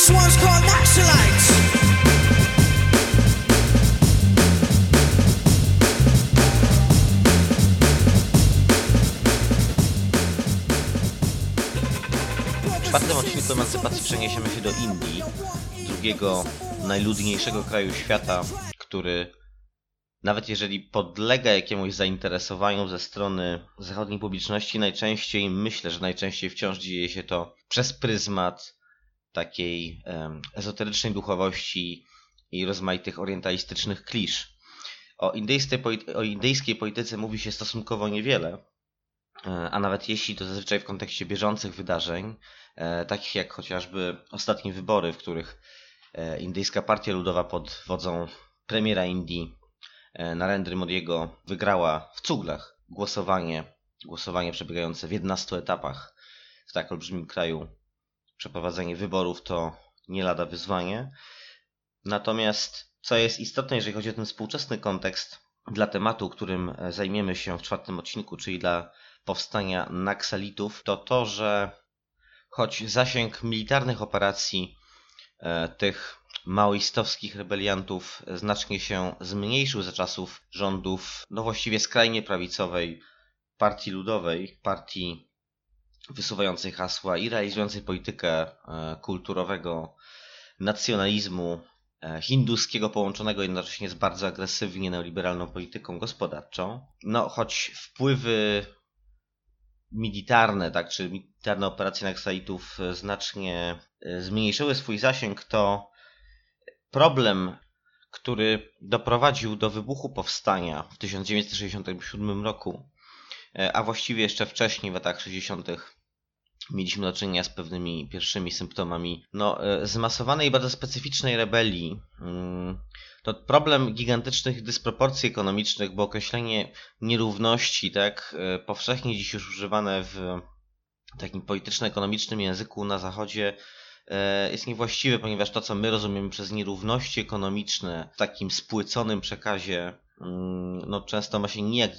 W czwartym odcinku Emancypacji przeniesiemy się do Indii, drugiego najludniejszego kraju świata, który nawet jeżeli podlega jakiemuś zainteresowaniu ze strony zachodniej publiczności, najczęściej, myślę, że najczęściej wciąż dzieje się to przez pryzmat takiej ezoterycznej duchowości i rozmaitych orientalistycznych klisz. O indyjskiej, o indyjskiej polityce mówi się stosunkowo niewiele, e, a nawet jeśli to zazwyczaj w kontekście bieżących wydarzeń, e, takich jak chociażby ostatnie wybory, w których e, indyjska partia ludowa pod wodzą premiera Indii Narendry Modiego wygrała w cuglach głosowanie, głosowanie przebiegające w 11 etapach w tak olbrzymim kraju. Przeprowadzenie wyborów to nie lada wyzwanie. Natomiast co jest istotne, jeżeli chodzi o ten współczesny kontekst dla tematu, którym e, zajmiemy się w czwartym odcinku, czyli dla powstania Naksalitów, to to, że choć zasięg militarnych operacji e, tych maoistowskich rebeliantów znacznie się zmniejszył za czasów rządów, no właściwie skrajnie prawicowej Partii Ludowej, partii wysuwającej hasła i realizującej politykę e, kulturowego nacjonalizmu e, hinduskiego połączonego jednocześnie z bardzo agresywnie neoliberalną polityką gospodarczą. No, choć wpływy militarne, tak, czy militarne operacje Naxalitów znacznie e, zmniejszyły swój zasięg, to problem, który doprowadził do wybuchu powstania w 1967 roku, a właściwie jeszcze wcześniej, w latach 60., mieliśmy do czynienia z pewnymi pierwszymi symptomami no, e, zmasowanej i bardzo specyficznej rebelii. Mm, To problem gigantycznych dysproporcji ekonomicznych, bo określenie nierówności, tak, e, powszechnie dziś już używane w takim polityczno-ekonomicznym języku na Zachodzie, e, jest niewłaściwe, ponieważ to, co my rozumiemy przez nierówności ekonomiczne w takim spłyconym przekazie, mm, no, często ma się nijak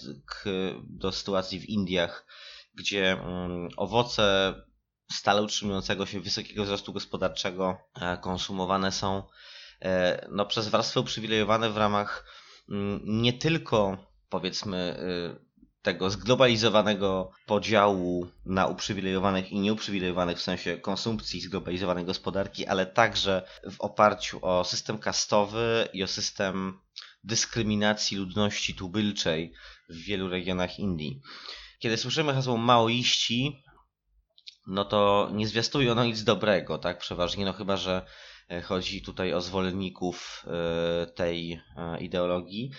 do sytuacji w Indiach, gdzie mm, owoce stale utrzymującego się wysokiego wzrostu gospodarczego e, konsumowane są e, no, przez warstwy uprzywilejowane w ramach mm, nie tylko powiedzmy y, tego zglobalizowanego podziału na uprzywilejowanych i nieuprzywilejowanych w sensie konsumpcji zglobalizowanej gospodarki, ale także w oparciu o system kastowy i o system dyskryminacji ludności tubylczej w wielu regionach Indii. Kiedy słyszymy hasło maoiści, no to nie zwiastuje ono nic dobrego, tak? Przeważnie, no chyba, że e, chodzi tutaj o zwolenników e, tej e, ideologii.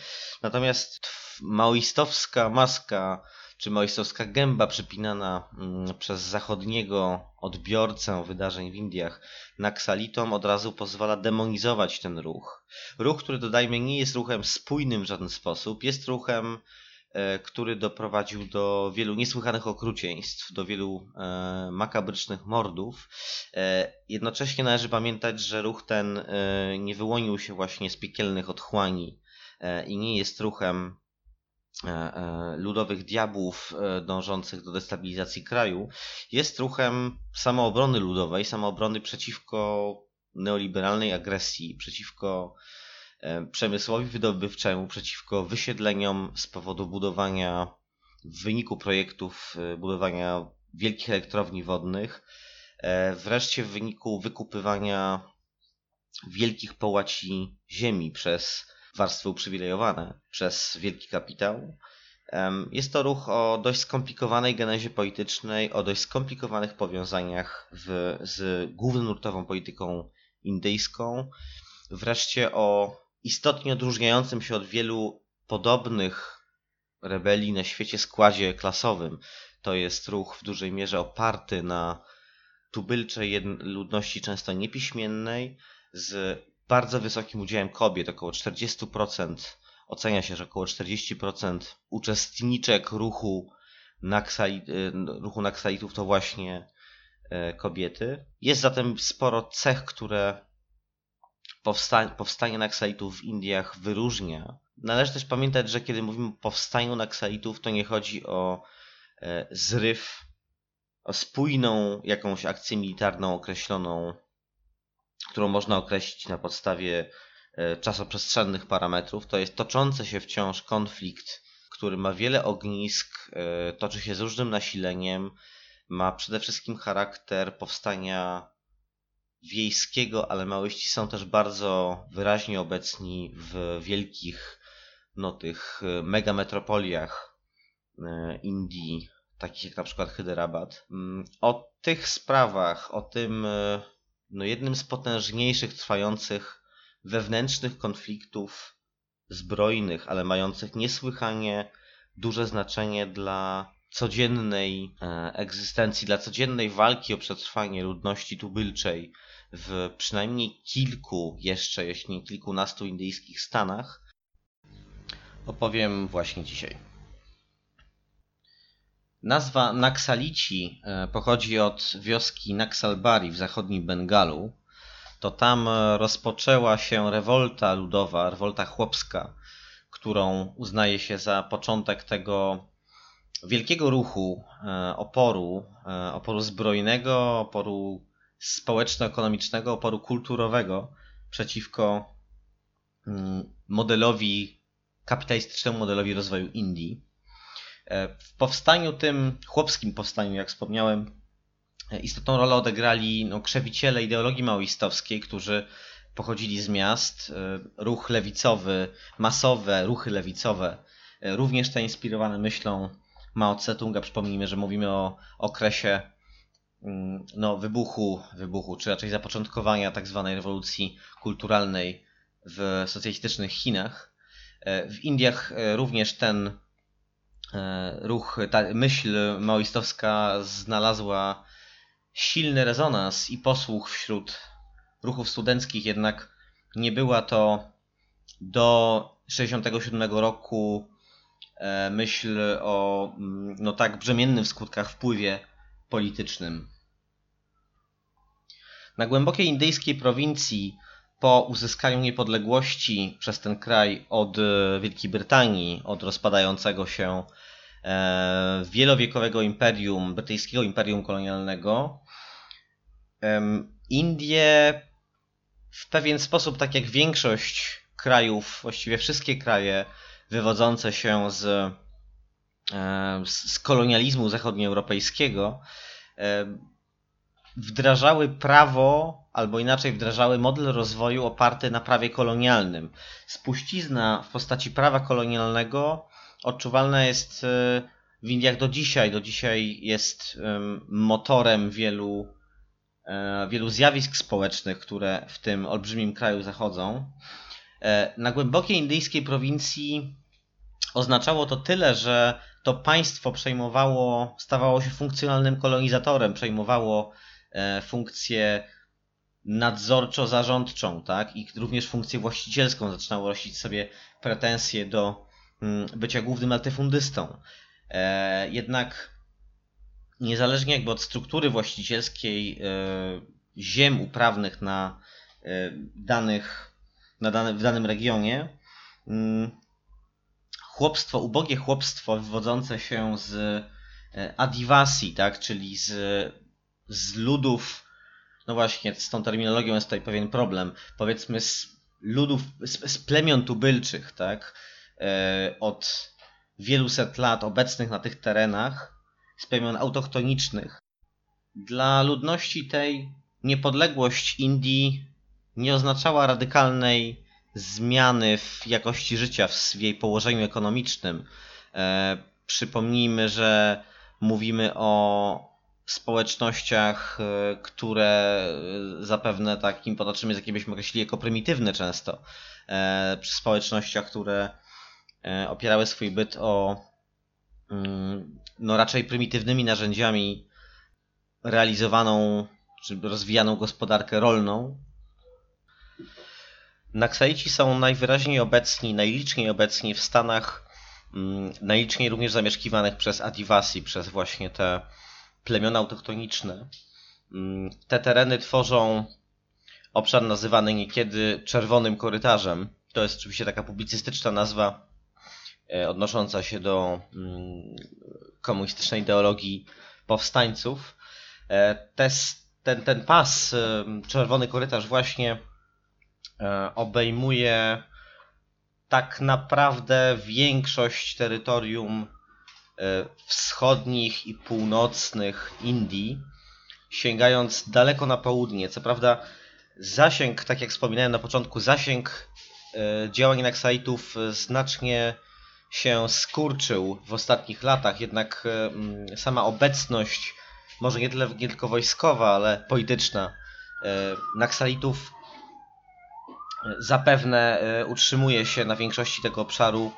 Natomiast maoistowska maska, czy maoistowska gęba przypinana mm, przez zachodniego odbiorcę wydarzeń w Indiach naksalitom od razu pozwala demonizować ten ruch. Ruch, który dodajmy nie jest ruchem spójnym w żaden sposób, jest ruchem który doprowadził do wielu niesłychanych okrucieństw, do wielu e, makabrycznych mordów. E, jednocześnie należy pamiętać, że ruch ten e, nie wyłonił się właśnie z piekielnych otchłani e, i nie jest ruchem e, e, ludowych diabłów e, dążących do destabilizacji kraju. Jest ruchem samoobrony ludowej, samoobrony przeciwko neoliberalnej agresji, przeciwko e, przemysłowi wydobywczemu, przeciwko wysiedleniom z powodu budowania, w wyniku projektów e, budowania wielkich elektrowni wodnych, e, wreszcie w wyniku wykupywania wielkich połaci ziemi przez warstwy uprzywilejowane, przez wielki kapitał. Jest to ruch o dość skomplikowanej genezie politycznej, o dość skomplikowanych powiązaniach w, z głównonurtową polityką indyjską, wreszcie o istotnie odróżniającym się od wielu podobnych rebelii na świecie składzie klasowym. To jest ruch w dużej mierze oparty na tubylczej ludności często niepiśmiennej, z bardzo wysokim udziałem kobiet, około 40%. Ocenia się, że około 40% uczestniczek ruchu, naksali, y, ruchu to właśnie e, kobiety. Jest zatem sporo cech, które powsta powstanie naksalitów w Indiach wyróżnia. Należy też pamiętać, że kiedy mówimy o powstaniu naksalitów, to nie chodzi o e, zryw, o spójną jakąś akcję militarną określoną którą można określić na podstawie e, czasoprzestrzennych parametrów, to jest toczący się wciąż konflikt, który ma wiele ognisk, e, toczy się z różnym nasileniem, ma przede wszystkim charakter powstania wiejskiego, ale maoiści są też bardzo wyraźnie obecni w wielkich, no tych e, megametropoliach Indii, takich jak na przykład Hyderabad. Mm, o tych sprawach, o tym no jednym z potężniejszych trwających wewnętrznych konfliktów zbrojnych, ale mających niesłychanie duże znaczenie dla codziennej e, egzystencji, dla codziennej walki o przetrwanie ludności tubylczej w przynajmniej kilku jeszcze, jeśli nie kilkunastu indyjskich stanach, opowiem właśnie dzisiaj. Nazwa Naksalici e, pochodzi od wioski Naksalbari w zachodnim Bengalu. To tam e, rozpoczęła się rewolta ludowa, rewolta chłopska, którą uznaje się za początek tego wielkiego ruchu e, oporu, oporu zbrojnego, oporu społeczno-ekonomicznego, oporu kulturowego przeciwko mm, modelowi, kapitalistycznemu modelowi rozwoju Indii. E, w powstaniu tym, chłopskim powstaniu, jak wspomniałem, e, istotną rolę odegrali no, krzewiciele ideologii maoistowskiej, którzy pochodzili z miast. E, ruch lewicowy, masowe ruchy lewicowe, również te inspirowane myślą Mao Tse-tunga. Przypomnijmy, że mówimy o okresie no, wybuchu, wybuchu, czy raczej zapoczątkowania tak zwanej rewolucji kulturalnej w socjalistycznych Chinach. W Indiach również ten E, ruch, ta myśl maoistowska znalazła silny rezonans i posłuch wśród ruchów studenckich, jednak nie była to do 1967 roku e, myśl o mm, no tak brzemiennym w skutkach wpływie politycznym. Na głębokiej indyjskiej prowincji po uzyskaniu niepodległości przez ten kraj od Wielkiej Brytanii, od rozpadającego się e, wielowiekowego imperium, brytyjskiego imperium kolonialnego, Indie w pewien sposób, tak jak większość krajów, właściwie wszystkie kraje wywodzące się z, e, z kolonializmu zachodnioeuropejskiego, wdrażały prawo, albo inaczej wdrażały model rozwoju oparty na prawie kolonialnym. Spuścizna w postaci prawa kolonialnego odczuwalna jest e, w Indiach do dzisiaj. Do dzisiaj jest motorem wielu, e, wielu zjawisk społecznych, które w tym olbrzymim kraju zachodzą. E, na głębokiej indyjskiej prowincji oznaczało to tyle, że to państwo przejmowało, stawało się funkcjonalnym kolonizatorem, przejmowało funkcję nadzorczo-zarządczą, tak? I również funkcję właścicielską. Zaczynało rościć sobie pretensje do mm, bycia głównym latyfundystą. E, jednak niezależnie jakby od struktury właścicielskiej e, ziem uprawnych na danych, na dane, w danym regionie, mm, chłopstwo, ubogie chłopstwo wywodzące się z adivasi, tak, czyli z z ludów, no właśnie, z tą terminologią jest tutaj pewien problem, powiedzmy z ludów, z, z plemion tubylczych, tak, e, od wielu set lat obecnych na tych terenach, z plemion autochtonicznych. Dla ludności tej niepodległość Indii nie oznaczała radykalnej zmiany w jakości życia, w jej położeniu ekonomicznym. E, przypomnijmy, że mówimy o społecznościach, e, które e, zapewne takim potoczymy, z jakim byśmy określili jako prymitywne często. E, przy społecznościach, które opierały swój byt o mm, no raczej prymitywnymi narzędziami realizowaną czy rozwijaną gospodarkę rolną. Naksaici są najwyraźniej obecni, najliczniej obecni w Stanach, mm, najliczniej również zamieszkiwanych przez Adivasi, przez właśnie te plemiona autochtoniczne. Mm, te tereny tworzą obszar nazywany niekiedy czerwonym korytarzem. To jest oczywiście taka publicystyczna nazwa e, odnosząca się do mm, komunistycznej ideologii powstańców. E, te ten, ten pas, czerwony korytarz właśnie e, obejmuje tak naprawdę większość terytorium e, wschodnich i północnych Indii, sięgając daleko na południe. Co prawda zasięg, tak jak wspominałem na początku, zasięg e, działań Naxalitów znacznie się skurczył w ostatnich latach, jednak sama obecność może nie, tyle, nie tylko wojskowa, ale polityczna e, Naksalitów e, zapewne e, utrzymuje się na większości tego obszaru,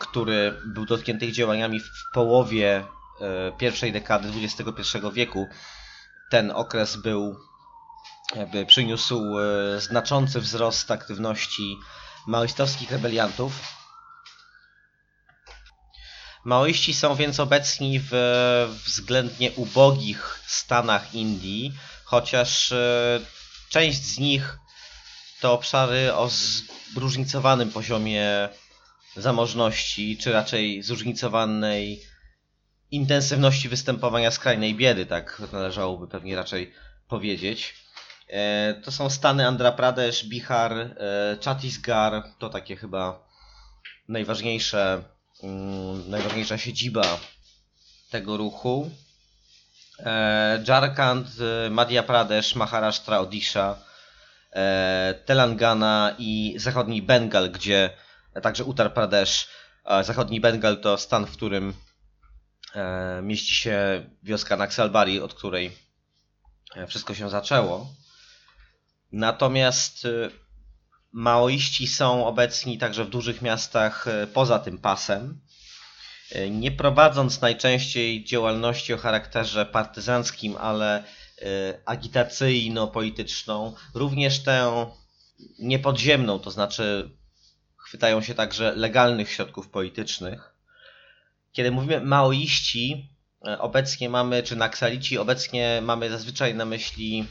który był dotknięty działaniami w połowie pierwszej dekady XXI wieku. Ten okres był, jakby przyniósł znaczący wzrost aktywności maoistowskich rebeliantów, Maoiści są więc obecni w względnie ubogich stanach Indii, chociaż e, część z nich to obszary o zróżnicowanym poziomie zamożności, czy raczej zróżnicowanej intensywności występowania skrajnej biedy, tak należałoby pewnie raczej powiedzieć. E, to są stany Andhra Pradesh, Bihar, e, Chhattisgarh, to takie chyba najważniejsze Mm, najważniejsza siedziba tego ruchu. E, Jharkhand, Madhya Pradesh, Maharashtra, Odisha, Telangana i zachodni Bengal, gdzie także Uttar Pradesh. Zachodni Bengal to stan, w którym mieści się wioska Naxalbari, od której wszystko się zaczęło. Natomiast Maoiści są obecni także w dużych miastach e, poza tym pasem, e, nie prowadząc najczęściej działalności o charakterze partyzanckim, ale e, agitacyjno-polityczną, również tę niepodziemną, to znaczy chwytają się także legalnych środków politycznych. Kiedy mówimy maoiści, obecnie mamy, czy naksalici, obecnie mamy zazwyczaj na myśli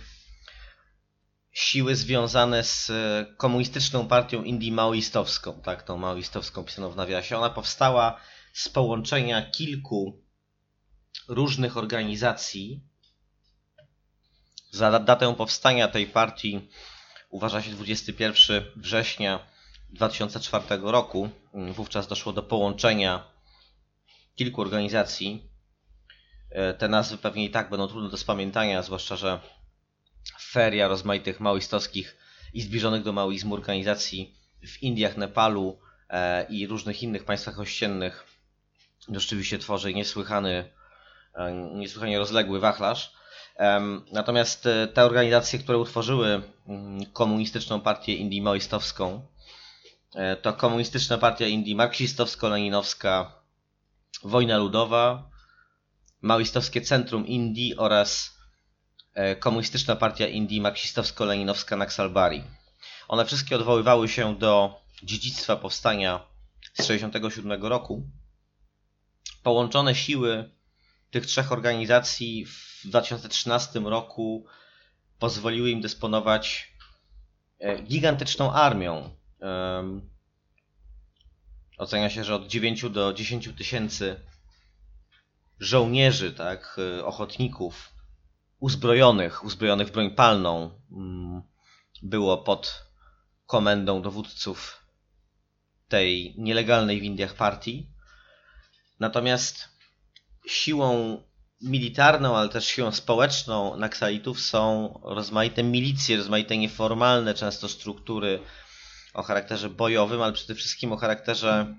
siły związane z e, komunistyczną partią Indii maoistowską, tak, tą maoistowską pisaną w nawiasie. Ona powstała z połączenia kilku różnych organizacji. Za datę powstania tej partii uważa się 21 września 2004 roku. Wówczas doszło do połączenia kilku organizacji. E, te nazwy pewnie i tak będą trudne do spamiętania, zwłaszcza, że feria rozmaitych maoistowskich i zbliżonych do maoizmu organizacji w Indiach, Nepalu e, i różnych innych państwach ościennych rzeczywiście tworzy niesłychany, e, niesłychanie rozległy wachlarz. Natomiast te organizacje, które utworzyły mm, komunistyczną partię Indii maoistowską, to komunistyczna partia Indii marksistowsko-leninowska, Wojna Ludowa, Maoistowskie Centrum Indii oraz E, komunistyczna partia Indii marksistowsko-leninowska Naksalbari. One wszystkie odwoływały się do dziedzictwa powstania z 1967 roku. Połączone siły tych trzech organizacji w 2013 roku pozwoliły im dysponować e, gigantyczną armią. Ocenia się, że od 9 do 10 tysięcy żołnierzy, tak, ochotników, uzbrojonych, uzbrojonych w broń palną mm, było pod komendą dowódców tej nielegalnej w Indiach partii. Natomiast siłą militarną, ale też siłą społeczną Naksalitów są rozmaite milicje, rozmaite nieformalne często struktury o charakterze bojowym, ale przede wszystkim o charakterze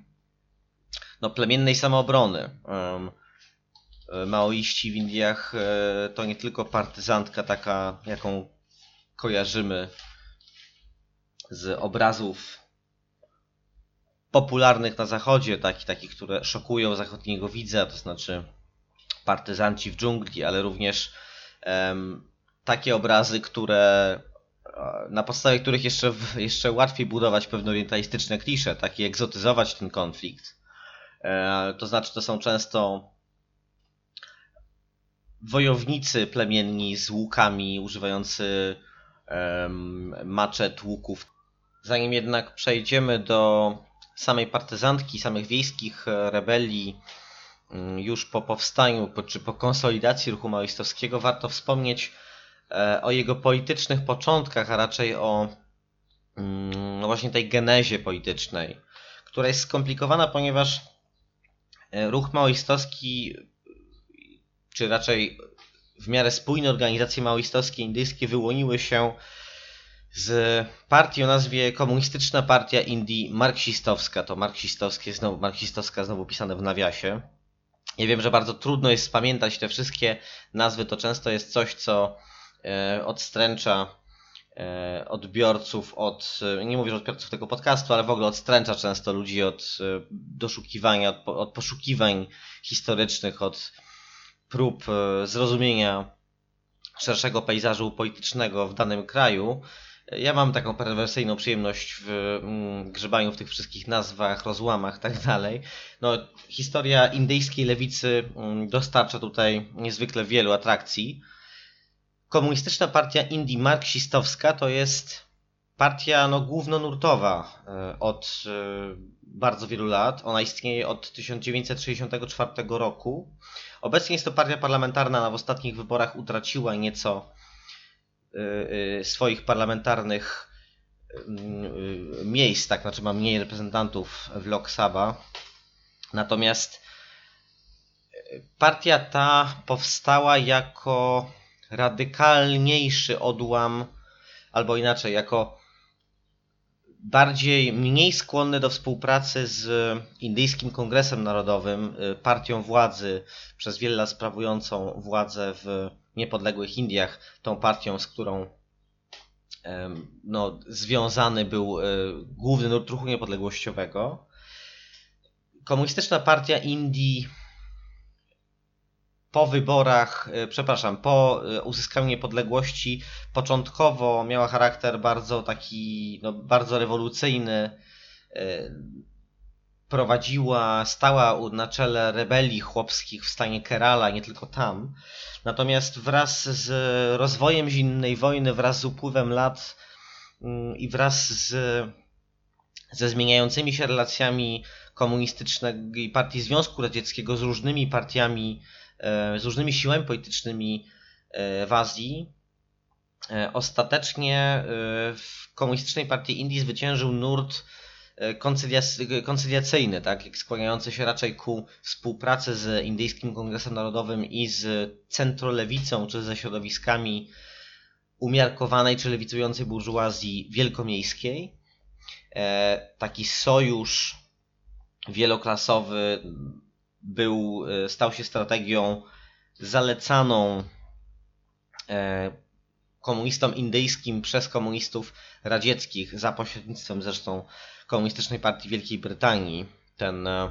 no, plemiennej samoobrony. E, maoiści w Indiach e, to nie tylko partyzantka taka, jaką kojarzymy z obrazów popularnych na zachodzie, takich, takich które szokują zachodniego widza, to znaczy partyzanci w dżungli, ale również um, takie obrazy, które na podstawie których jeszcze, jeszcze łatwiej budować pewne orientalistyczne klisze, tak i egzotyzować ten konflikt. E, to znaczy, to są często wojownicy plemienni z łukami, używający maczet, łuków. Zanim jednak przejdziemy do samej partyzantki, samych wiejskich e, rebelii, mm, już po powstaniu czy po konsolidacji ruchu maoistowskiego, warto wspomnieć e, o jego politycznych początkach, a raczej o mm, no właśnie tej genezie politycznej, która jest skomplikowana, ponieważ e, ruch maoistowski, czy raczej w miarę spójne organizacje maoistowskie indyjskie wyłoniły się z partii o nazwie Komunistyczna Partia Indii Marksistowska. To marksistowskie, znowu, marksistowska znowu pisane w nawiasie. Ja wiem, że bardzo trudno jest spamiętać te wszystkie nazwy, to często jest coś, co e, odstręcza e, odbiorców od, e, nie mówię, że odbiorców tego podcastu, ale w ogóle odstręcza często ludzi od doszukiwania, od, od poszukiwań historycznych, od prób zrozumienia szerszego pejzażu politycznego w danym kraju. Ja mam taką perwersyjną przyjemność w mm, grzebaniu w tych wszystkich nazwach, rozłamach tak dalej. No, historia indyjskiej lewicy mm, dostarcza tutaj niezwykle wielu atrakcji. Komunistyczna Partia Indii Marksistowska to jest partia no, głównonurtowa e, od e, bardzo wielu lat. Ona istnieje od 1964 roku. Obecnie jest to partia parlamentarna, a w ostatnich wyborach utraciła nieco y, swoich parlamentarnych y, miejsc, tak, znaczy ma mniej reprezentantów w Lok Sabha. Natomiast partia ta powstała jako radykalniejszy odłam, albo inaczej, jako bardziej, mniej skłonny do współpracy z Indyjskim Kongresem Narodowym, partią władzy, przez wiele lat sprawującą władzę w niepodległych Indiach, tą partią, z którą no, związany był e, główny nurt ruchu niepodległościowego. Komunistyczna Partia Indii po wyborach, e, przepraszam, po e, uzyskaniu niepodległości początkowo miała charakter bardzo taki, no, bardzo rewolucyjny. Prowadziła, stała na czele rebelii chłopskich w stanie Kerala, nie tylko tam. Natomiast wraz z rozwojem zimnej wojny, wraz z upływem lat mm, i wraz z, ze zmieniającymi się relacjami komunistycznej partii Związku Radzieckiego z różnymi partiami, e, z różnymi siłami politycznymi e, w Azji, e, ostatecznie w komunistycznej partii Indii zwyciężył nurt E, koncyliacyjny, tak, skłaniający się raczej ku współpracy z Indyjskim Kongresem Narodowym i z centrolewicą, czy ze środowiskami umiarkowanej czy lewicującej burżuazji wielkomiejskiej. E, taki sojusz wieloklasowy był, e, stał się strategią zalecaną komunistom indyjskim przez komunistów radzieckich za pośrednictwem zresztą Komunistycznej Partii Wielkiej Brytanii. Ten e,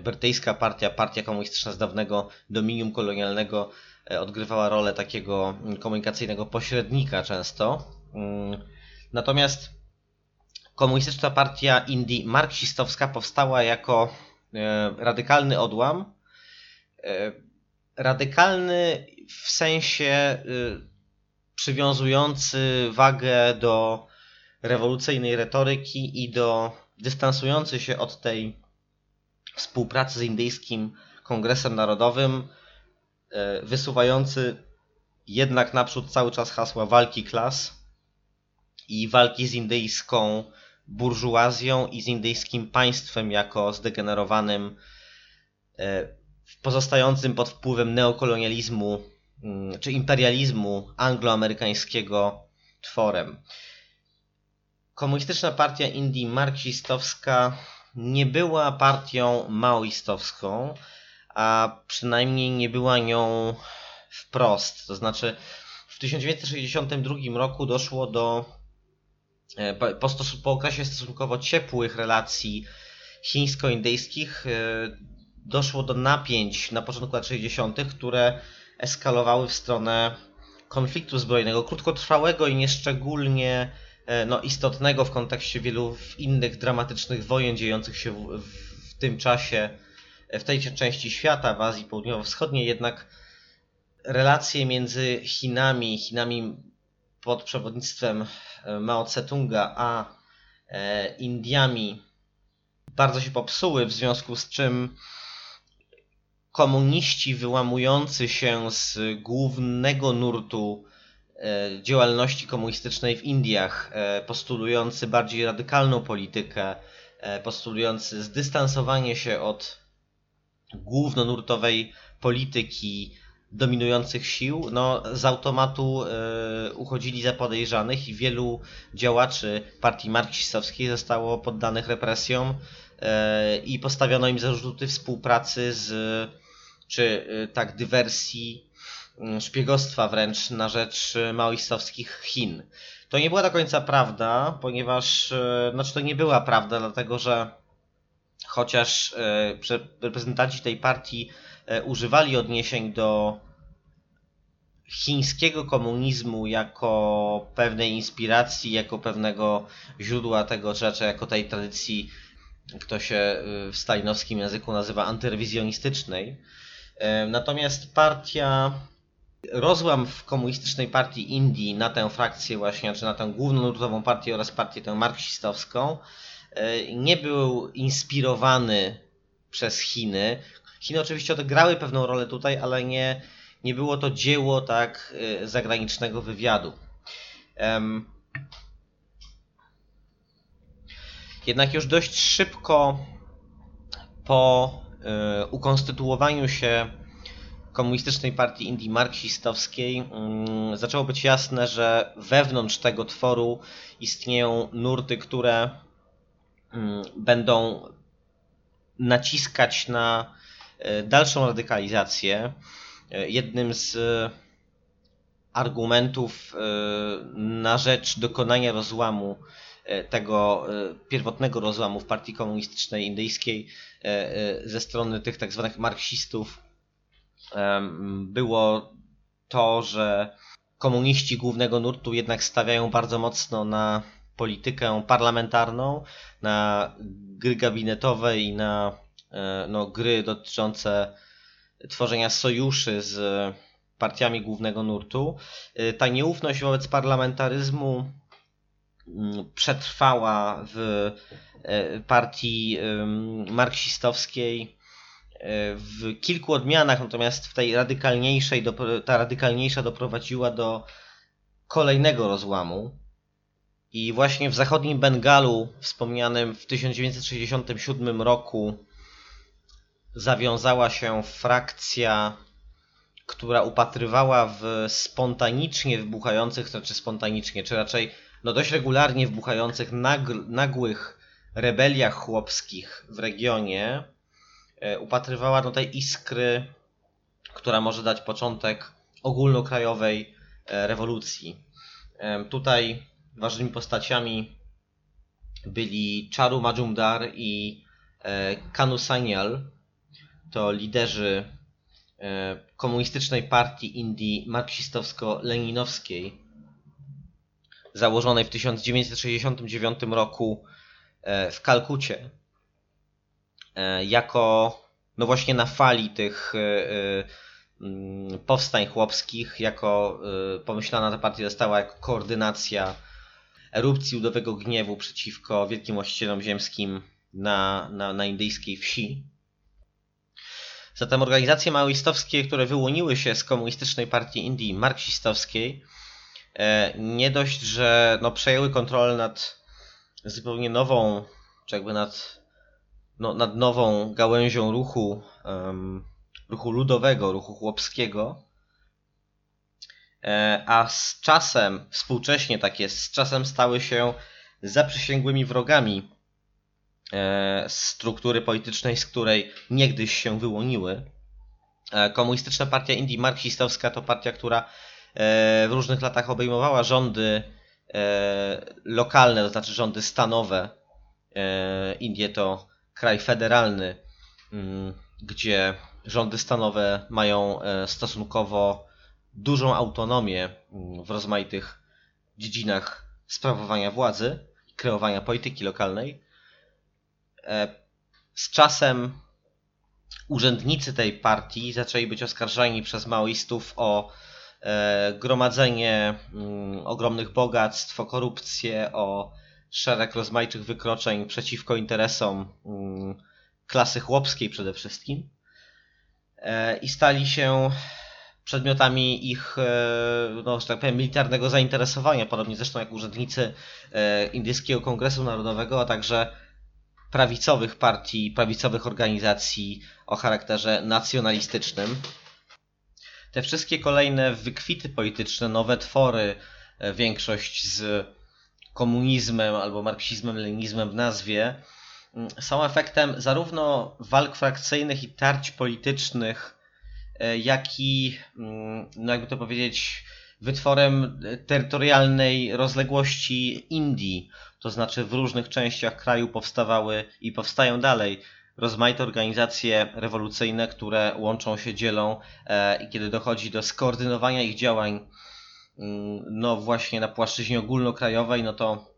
brytyjska partia, partia komunistyczna z dawnego dominium kolonialnego e, odgrywała rolę takiego komunikacyjnego pośrednika często. Mm, natomiast komunistyczna partia Indii marksistowska powstała jako e, radykalny odłam. Radykalny w sensie przywiązujący wagę do rewolucyjnej retoryki i do dystansujący się od tej współpracy z Indyjskim Kongresem Narodowym, e, wysuwający jednak naprzód cały czas hasła walki klas i walki z indyjską burżuazją i z indyjskim państwem jako zdegenerowanym, e, pozostającym pod wpływem neokolonializmu mm, czy imperializmu angloamerykańskiego tworem. Komunistyczna Partia Indii Marksistowska nie była partią maoistowską, a przynajmniej nie była nią wprost. To znaczy w 1962 roku doszło do po, po, po okresie stosunkowo ciepłych relacji chińsko-indyjskich e, doszło do napięć na początku lat 60., które eskalowały w stronę konfliktu zbrojnego, krótkotrwałego i nieszczególnie E, no, istotnego w kontekście wielu innych dramatycznych wojen dziejących się w, w, tym czasie e, w tej części świata, w Azji Południowo-Wschodniej, jednak relacje między Chinami, Chinami pod przewodnictwem e, Mao Tse-tunga, a Indiami bardzo się popsuły, w związku z czym komuniści wyłamujący się z głównego nurtu działalności komunistycznej w Indiach, postulujący bardziej radykalną politykę, postulujący zdystansowanie się od głównonurtowej polityki dominujących sił, no z automatu y, uchodzili za podejrzanych i wielu działaczy partii marksistowskiej zostało poddanych represjom y, i postawiono im zarzuty współpracy z, czy y, tak dywersji, szpiegostwa wręcz na rzecz maoistowskich Chin. To nie była do końca prawda, ponieważ, znaczy to nie była prawda, dlatego że chociaż reprezentanci tej partii używali odniesień do chińskiego komunizmu jako pewnej inspiracji, jako pewnego źródła tego, czy raczej jako tej tradycji, kto się y, w stalinowskim języku nazywa antyrewizjonistycznej. E, natomiast partia, rozłam w komunistycznej partii Indii na tę frakcję właśnie, czy na tę główną nurtową partię oraz partię tę marksistowską, e, nie był inspirowany przez Chiny. Chiny oczywiście odegrały pewną rolę tutaj, ale nie, nie było to dzieło tak y, zagranicznego wywiadu. Jednak już dość szybko po y, ukonstytuowaniu się komunistycznej partii Indii marksistowskiej mm, zaczęło być jasne, że wewnątrz tego tworu istnieją nurty, które mm, będą naciskać na dalszą radykalizację. E, jednym z e, argumentów e, na rzecz dokonania rozłamu tego pierwotnego rozłamu w partii komunistycznej indyjskiej ze strony tych tak zwanych marksistów było to, że komuniści głównego nurtu jednak stawiają bardzo mocno na politykę parlamentarną, na gry gabinetowe i na no, gry dotyczące tworzenia sojuszy z partiami głównego nurtu. Y, ta nieufność wobec parlamentaryzmu mm, przetrwała w y, partii marksistowskiej w kilku odmianach, natomiast w tej radykalniejszej, ta radykalniejsza doprowadziła do kolejnego rozłamu. I właśnie w zachodnim Bengalu, wspomnianym w 1967 roku, zawiązała się frakcja, która upatrywała w spontanicznie wybuchających, znaczy spontanicznie, czy raczej no dość regularnie wybuchających nagłych rebeliach chłopskich w regionie, e, upatrywała no tej iskry, która może dać początek ogólnokrajowej e, rewolucji. Tutaj ważnymi postaciami byli Charu Majumdar i e, Kanu Sanyal, to liderzy e, komunistycznej partii Indii marksistowsko-leninowskiej, założonej w 1969 roku e, w Kalkucie, e, jako no właśnie na fali tych mm, powstań chłopskich, jako pomyślana ta partia została jako koordynacja erupcji ludowego gniewu przeciwko wielkim właścicielom ziemskim na, na, na indyjskiej wsi. Zatem organizacje maoistowskie, które wyłoniły się z komunistycznej partii Indii marksistowskiej, e, nie dość, że no, przejęły kontrolę nad zupełnie nową, czy jakby nad, no, nad nową gałęzią ruchu, um, ruchu ludowego, ruchu chłopskiego, e, a z czasem, współcześnie tak jest, z czasem stały się zaprzysięgłymi wrogami struktury politycznej, z której niegdyś się wyłoniły. E, komunistyczna Partia Indii Marksistowska to partia, która e, w różnych latach obejmowała rządy lokalne, to znaczy rządy stanowe. Indie to kraj federalny, mm, gdzie rządy stanowe mają stosunkowo dużą autonomię mm, w rozmaitych dziedzinach sprawowania władzy, kreowania polityki lokalnej. E, z czasem urzędnicy tej partii zaczęli być oskarżani przez maoistów o e, gromadzenie mm, ogromnych bogactw, o korupcję, o szereg rozmaitych wykroczeń przeciwko interesom mm, klasy chłopskiej przede wszystkim. E, I stali się przedmiotami ich, no, że tak powiem, militarnego zainteresowania, podobnie zresztą jak urzędnicy Indyjskiego Kongresu Narodowego, a także prawicowych partii, prawicowych organizacji o charakterze nacjonalistycznym. Te wszystkie kolejne wykwity polityczne, nowe twory, e, większość z komunizmem albo marksizmem, leninizmem w nazwie, mm, są efektem zarówno walk frakcyjnych i tarć politycznych, e, jak i, mm, no jakby to powiedzieć, wytworem terytorialnej rozległości Indii, to znaczy w różnych częściach kraju powstawały i powstają dalej rozmaite organizacje rewolucyjne, które łączą się, dzielą e, i kiedy dochodzi do skoordynowania ich działań, mm, no właśnie na płaszczyźnie ogólnokrajowej, no to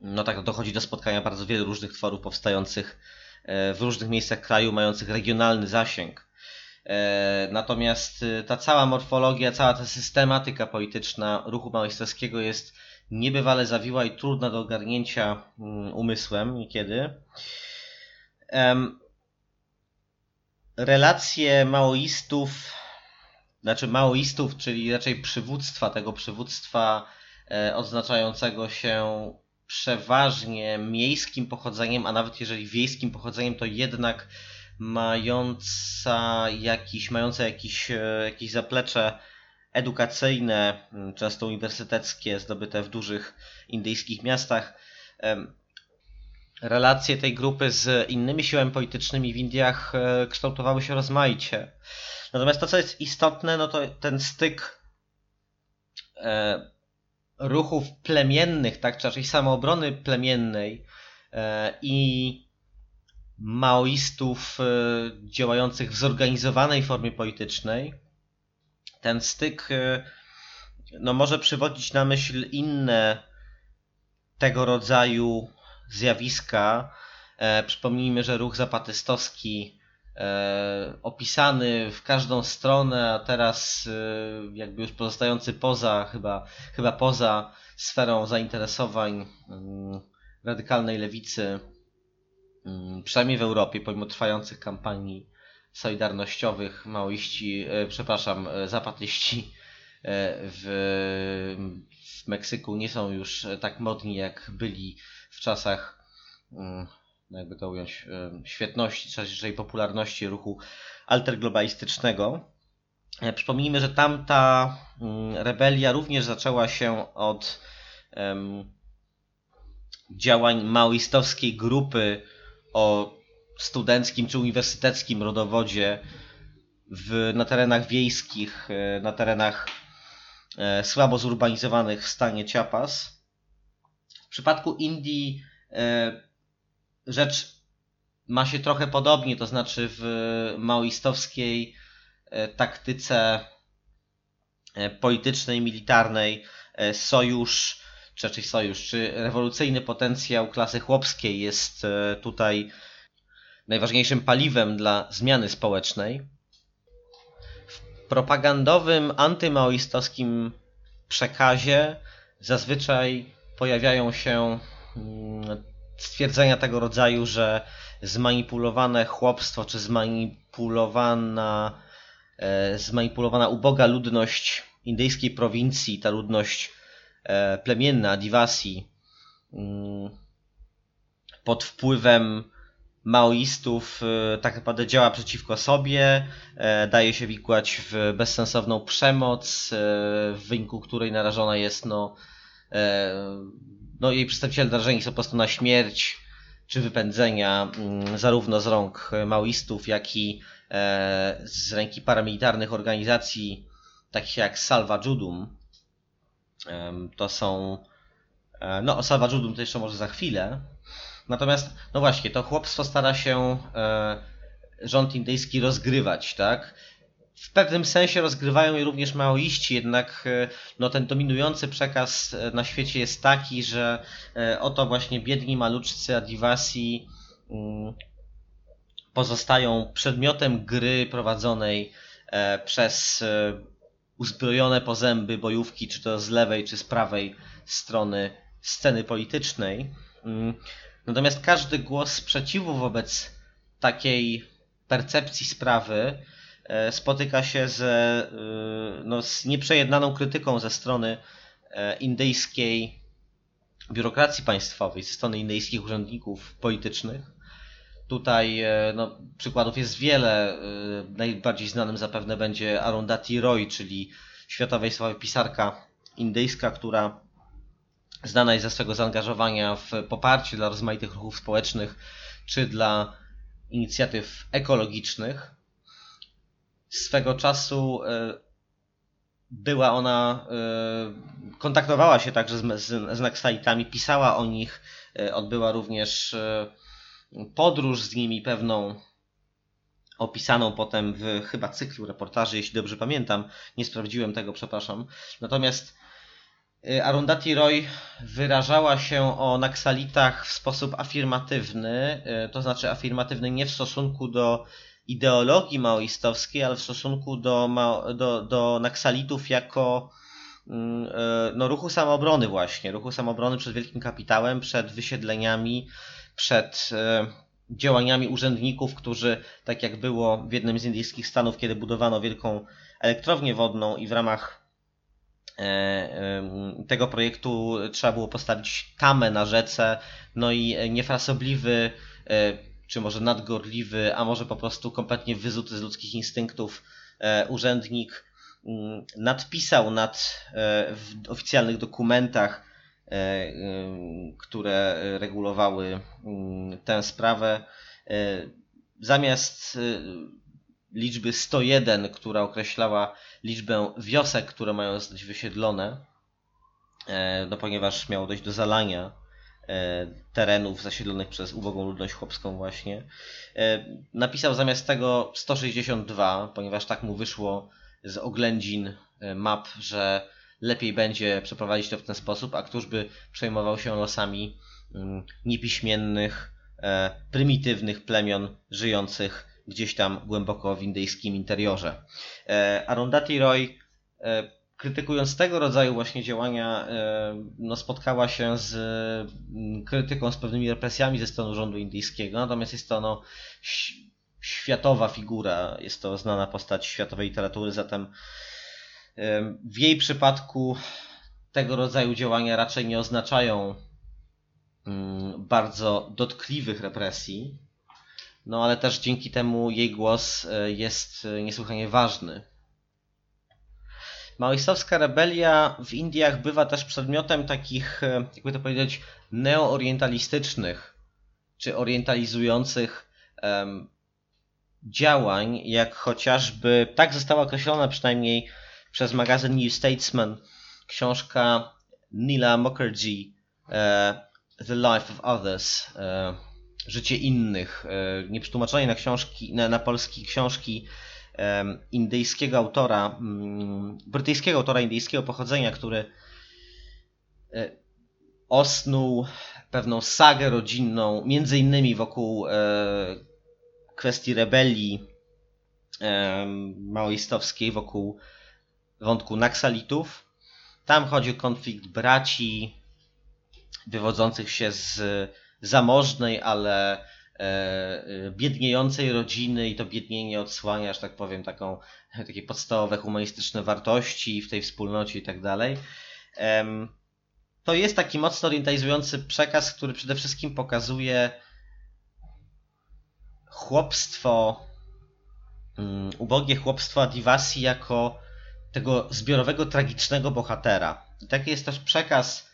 no tak dochodzi do spotkania bardzo wielu różnych tworów powstających e, w różnych miejscach kraju, mających regionalny zasięg. E, natomiast ta cała morfologia, cała ta systematyka polityczna ruchu maoistowskiego jest niebywale zawiła i trudna do ogarnięcia mm, umysłem niekiedy. Relacje maoistów, znaczy maoistów, czyli raczej przywództwa, tego przywództwa e, odznaczającego się przeważnie miejskim pochodzeniem, a nawet jeżeli wiejskim pochodzeniem, to jednak mająca jakiś, mające jakiś, e, jakieś zaplecze edukacyjne, mm, często uniwersyteckie, zdobyte w dużych indyjskich miastach. Relacje tej grupy z innymi siłami politycznymi w Indiach e, kształtowały się rozmaicie. Natomiast to, co jest istotne, no to ten styk e, ruchów plemiennych, tak, czy raczej samoobrony plemiennej e, i maoistów działających w zorganizowanej formie politycznej, ten styk y, no, może przywodzić na myśl inne tego rodzaju zjawiska. E, przypomnijmy, że ruch zapatystowski e, opisany w każdą stronę, a teraz e, jakby już pozostający poza, chyba, chyba poza sferą zainteresowań mm, radykalnej lewicy, mm, przynajmniej w Europie, pomimo trwających kampanii solidarnościowych maoiści, e, przepraszam, e, zapatyści e, w, w Meksyku nie są już tak modni jak byli w czasach mm, no jakby to ująć, świetności, czy popularności ruchu alterglobalistycznego. Przypomnijmy, że tamta mm, rebelia również zaczęła się od um, działań maoistowskiej grupy o studenckim czy uniwersyteckim rodowodzie w, na terenach wiejskich, e, na terenach e, słabo zurbanizowanych w stanie Chiapas. W przypadku Indii e, rzecz ma się trochę podobnie, to znaczy w maoistowskiej taktyce politycznej, militarnej sojusz, czy raczej sojusz, czy rewolucyjny potencjał klasy chłopskiej jest tutaj najważniejszym paliwem dla zmiany społecznej. W propagandowym, antymaoistowskim przekazie zazwyczaj pojawiają się mm, stwierdzenia tego rodzaju, że zmanipulowane chłopstwo czy zmanipulowana, e, zmanipulowana uboga ludność indyjskiej prowincji, ta ludność e, plemienna, Adivasi, mm, pod wpływem maoistów e, tak naprawdę działa przeciwko sobie, e, daje się wikłać w bezsensowną przemoc, e, w wyniku której narażona jest no, no jej przedstawiciele narażeni są po prostu na śmierć czy wypędzenia mm, zarówno z rąk maoistów, jak i z ręki paramilitarnych organizacji takich jak Salva Judum. To są no o Salva Judum to jeszcze może za chwilę, Natomiast, no właśnie, to chłopstwo stara się e, rząd indyjski rozgrywać, tak? W pewnym sensie rozgrywają je również maoiści, jednak e, no, ten dominujący przekaz e, na świecie jest taki, że oto właśnie biedni maluczcy Adivasi mm, pozostają przedmiotem gry prowadzonej przez uzbrojone po zęby bojówki, czy to z lewej, czy z prawej strony sceny politycznej. Natomiast każdy głos sprzeciwu wobec takiej percepcji sprawy spotyka się ze, no, z nieprzejednaną krytyką ze strony indyjskiej biurokracji państwowej, ze strony indyjskich urzędników politycznych. Tutaj no, przykładów jest wiele. Najbardziej znanym zapewne będzie Arundhati Roy, czyli światowej sławy pisarka indyjska, która znana jest ze swego zaangażowania w poparcie dla rozmaitych ruchów społecznych czy dla inicjatyw ekologicznych. Swego czasu e, była ona, e, kontaktowała się także z, z, z Naxalitami, pisała o nich, e, odbyła również podróż z nimi pewną, opisaną potem w chyba cyklu reportaży, jeśli dobrze pamiętam. Nie sprawdziłem tego, przepraszam. Natomiast Arundhati Roy wyrażała się o Naksalitach w sposób afirmatywny, y, to znaczy afirmatywny nie w stosunku do ideologii maoistowskiej, ale w stosunku do, do, do Naksalitów jako mm, y, no, ruchu samoobrony właśnie, ruchu samoobrony przed wielkim kapitałem, przed wysiedleniami, przed działaniami urzędników, którzy, tak jak było w jednym z indyjskich stanów, kiedy budowano wielką elektrownię wodną i w ramach tego projektu trzeba było postawić tamę na rzece, no i niefrasobliwy, e, czy może nadgorliwy, a może po prostu kompletnie wyzuty z ludzkich instynktów e, urzędnik mm, nadpisał nad, w oficjalnych dokumentach, które regulowały mm, tę sprawę, zamiast liczby 101, która określała liczbę wiosek, które mają zostać wysiedlone, e, no ponieważ miało dojść do zalania e, terenów zasiedlonych przez ubogą ludność chłopską właśnie. E, napisał zamiast tego 162, ponieważ tak mu wyszło z oględzin map, że lepiej będzie przeprowadzić to w ten sposób, a któż by przejmował się losami mm, niepiśmiennych, prymitywnych plemion żyjących gdzieś tam głęboko w indyjskim interiorze. E, Arundhati Roy e, krytykując tego rodzaju właśnie działania, e, no, spotkała się z mm, krytyką, z pewnymi represjami ze strony rządu indyjskiego, natomiast jest to no, światowa figura, jest to znana postać światowej literatury, zatem w jej przypadku tego rodzaju działania raczej nie oznaczają mm, bardzo dotkliwych represji, no ale też dzięki temu jej głos e, jest e, niesłychanie ważny. Maoistowska rebelia w Indiach bywa też przedmiotem takich, e, jakby to powiedzieć, neoorientalistycznych czy orientalizujących um, działań, jak chociażby, tak została określona przynajmniej przez magazyn New Statesman książka Nila Mukherjee The Life of Others życie innych, e, nieprzetłumaczone na książki, na, na polski książki indyjskiego autora, mm, brytyjskiego autora indyjskiego pochodzenia, który e, osnuł pewną sagę rodzinną, między innymi wokół e, kwestii rebelii maoistowskiej, wokół wątku Naksalitów. Tam chodzi o konflikt braci wywodzących się z zamożnej, ale e, e, biedniejącej rodziny i to biednienie odsłania, że tak powiem, taką, takie podstawowe humanistyczne wartości w tej wspólnocie i tak dalej. To jest taki mocno orientalizujący przekaz, który przede wszystkim pokazuje chłopstwo, um, ubogie chłopstwo Adivasi jako tego zbiorowego, tragicznego bohatera. I taki jest też przekaz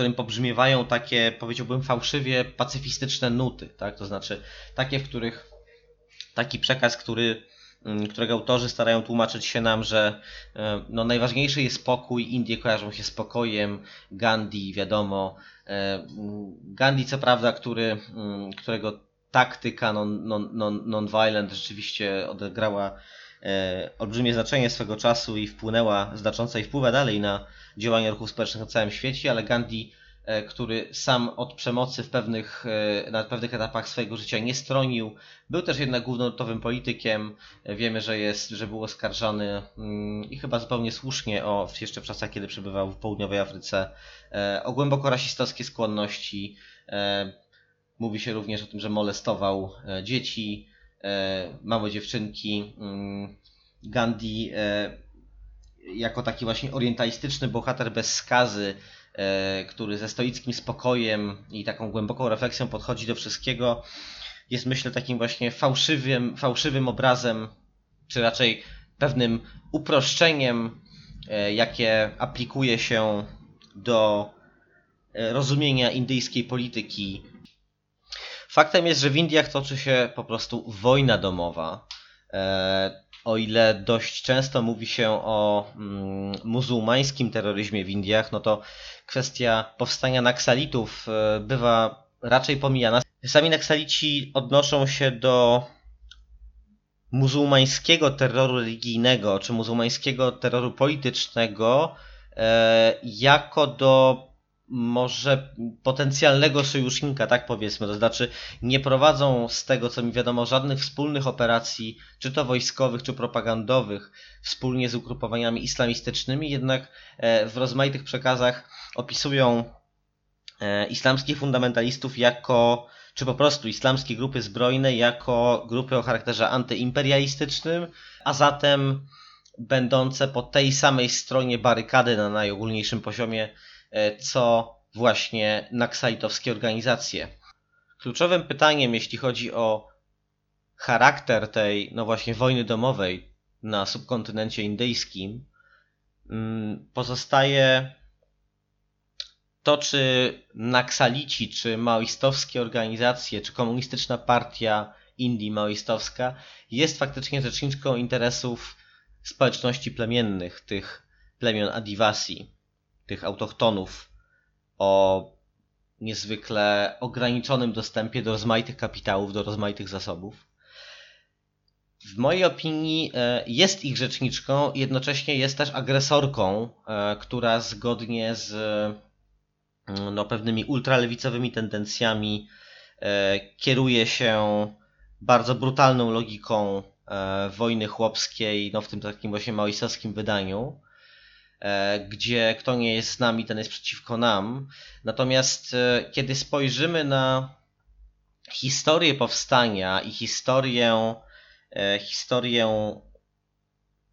którym pobrzmiewają takie, powiedziałbym, fałszywie pacyfistyczne nuty, tak? To znaczy takie, w których taki przekaz, który, mm, którego autorzy starają tłumaczyć się nam, że e, no, najważniejszy jest spokój, Indie kojarzą się spokojem, Gandhi, wiadomo. E, Gandhi, co prawda, który, mm, którego taktyka non-violent non, non, rzeczywiście odegrała olbrzymie znaczenie swego czasu i wpłynęła znacząco i wpływa dalej na działania ruchów społecznych na całym świecie, ale Gandhi, e, który sam od przemocy w pewnych, e, na pewnych etapach swojego życia nie stronił, był też jednak głównonurtowym politykiem. E, wiemy, że jest, że był oskarżany mm, i chyba zupełnie słusznie o, jeszcze w czasach, kiedy przebywał w południowej Afryce, o głęboko rasistowskie skłonności. Mówi się również o tym, że molestował dzieci. Małe dziewczynki. Mm, Gandhi jako taki właśnie orientalistyczny bohater bez skazy, który ze stoickim spokojem i taką głęboką refleksją podchodzi do wszystkiego, jest myślę takim właśnie fałszywym, fałszywym obrazem, czy raczej pewnym uproszczeniem, e, jakie aplikuje się do e, rozumienia indyjskiej polityki. Faktem jest, że w Indiach toczy się po prostu wojna domowa. E, o ile dość często mówi się o mm, muzułmańskim terroryzmie w Indiach, no to kwestia powstania naksalitów bywa raczej pomijana. Sami naksalici odnoszą się do muzułmańskiego terroru religijnego czy muzułmańskiego terroru politycznego e, jako do może potencjalnego sojusznika, tak powiedzmy, to znaczy nie prowadzą z tego co mi wiadomo żadnych wspólnych operacji, czy to wojskowych, czy propagandowych, wspólnie z ugrupowaniami islamistycznymi, jednak e, w rozmaitych przekazach opisują e, islamskich fundamentalistów jako czy po prostu islamskie grupy zbrojne jako grupy o charakterze antyimperialistycznym, a zatem będące po tej samej stronie barykady na najogólniejszym poziomie, co właśnie naksajtowskie organizacje. Kluczowym pytaniem, jeśli chodzi o charakter tej, no właśnie, wojny domowej na subkontynencie indyjskim, mm, pozostaje to, czy naksalici, czy maoistowskie organizacje, czy komunistyczna partia Indii maoistowska jest faktycznie rzeczniczką interesów społeczności plemiennych, tych plemion Adivasi, tych autochtonów o niezwykle ograniczonym dostępie do rozmaitych kapitałów, do rozmaitych zasobów. W mojej opinii e, jest ich rzeczniczką, jednocześnie jest też agresorką, e, która zgodnie z no, pewnymi ultralewicowymi tendencjami, e, kieruje się bardzo brutalną logiką wojny chłopskiej, no w tym takim właśnie maoistowskim wydaniu, gdzie kto nie jest z nami, ten jest przeciwko nam. Natomiast kiedy spojrzymy na historię powstania i historię, historię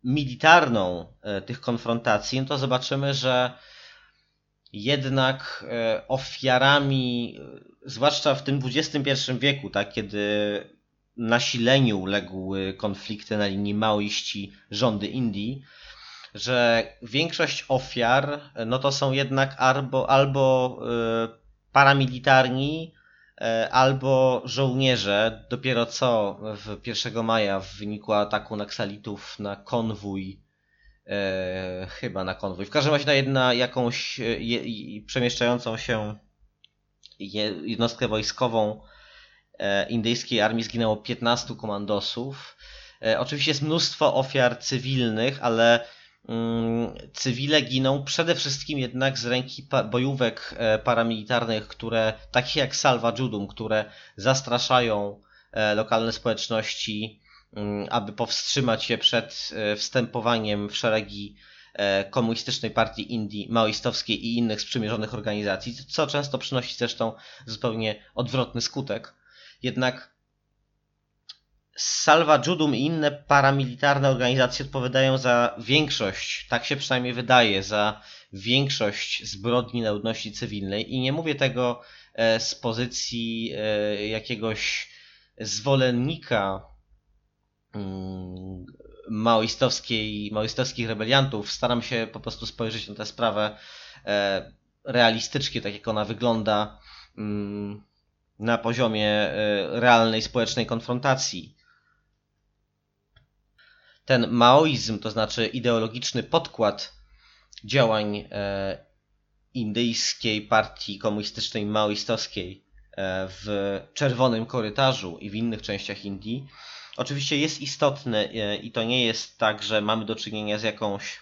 militarną tych konfrontacji, no to zobaczymy, że jednak e, ofiarami, zwłaszcza w tym XXI wieku, tak, kiedy nasileniu legły konflikty na linii maoiści rządy Indii, że większość ofiar no to są jednak albo, albo e, paramilitarni, e, albo żołnierze. Dopiero co w 1 maja w wyniku ataku naksalitów na konwój e, chyba na konwój. W każdym razie na, na jakąś je, przemieszczającą się jednostkę wojskową indyjskiej armii zginęło 15 komandosów. Oczywiście jest mnóstwo ofiar cywilnych, ale cywile giną przede wszystkim jednak z ręki bojówek e, paramilitarnych, które, takich jak Salva Judum, które zastraszają e, lokalne społeczności Mm, aby powstrzymać się przed e, wstępowaniem w szeregi komunistycznej partii Indii, maoistowskiej i innych sprzymierzonych organizacji, co często przynosi zresztą zupełnie odwrotny skutek. Jednak Salva Judum i inne paramilitarne organizacje odpowiadają za większość, tak się przynajmniej wydaje, za większość zbrodni na ludności cywilnej i nie mówię tego e, z pozycji jakiegoś zwolennika Mm, maoistowskiej, maoistowskich rebeliantów. Staram się po prostu spojrzeć na tę sprawę e, realistycznie, tak jak ona wygląda mm, na poziomie e, realnej społecznej konfrontacji. Ten maoizm, to znaczy ideologiczny podkład działań e, indyjskiej partii komunistycznej maoistowskiej w czerwonym korytarzu i w innych częściach Indii, oczywiście jest istotny e, i to nie jest tak, że mamy do czynienia z jakąś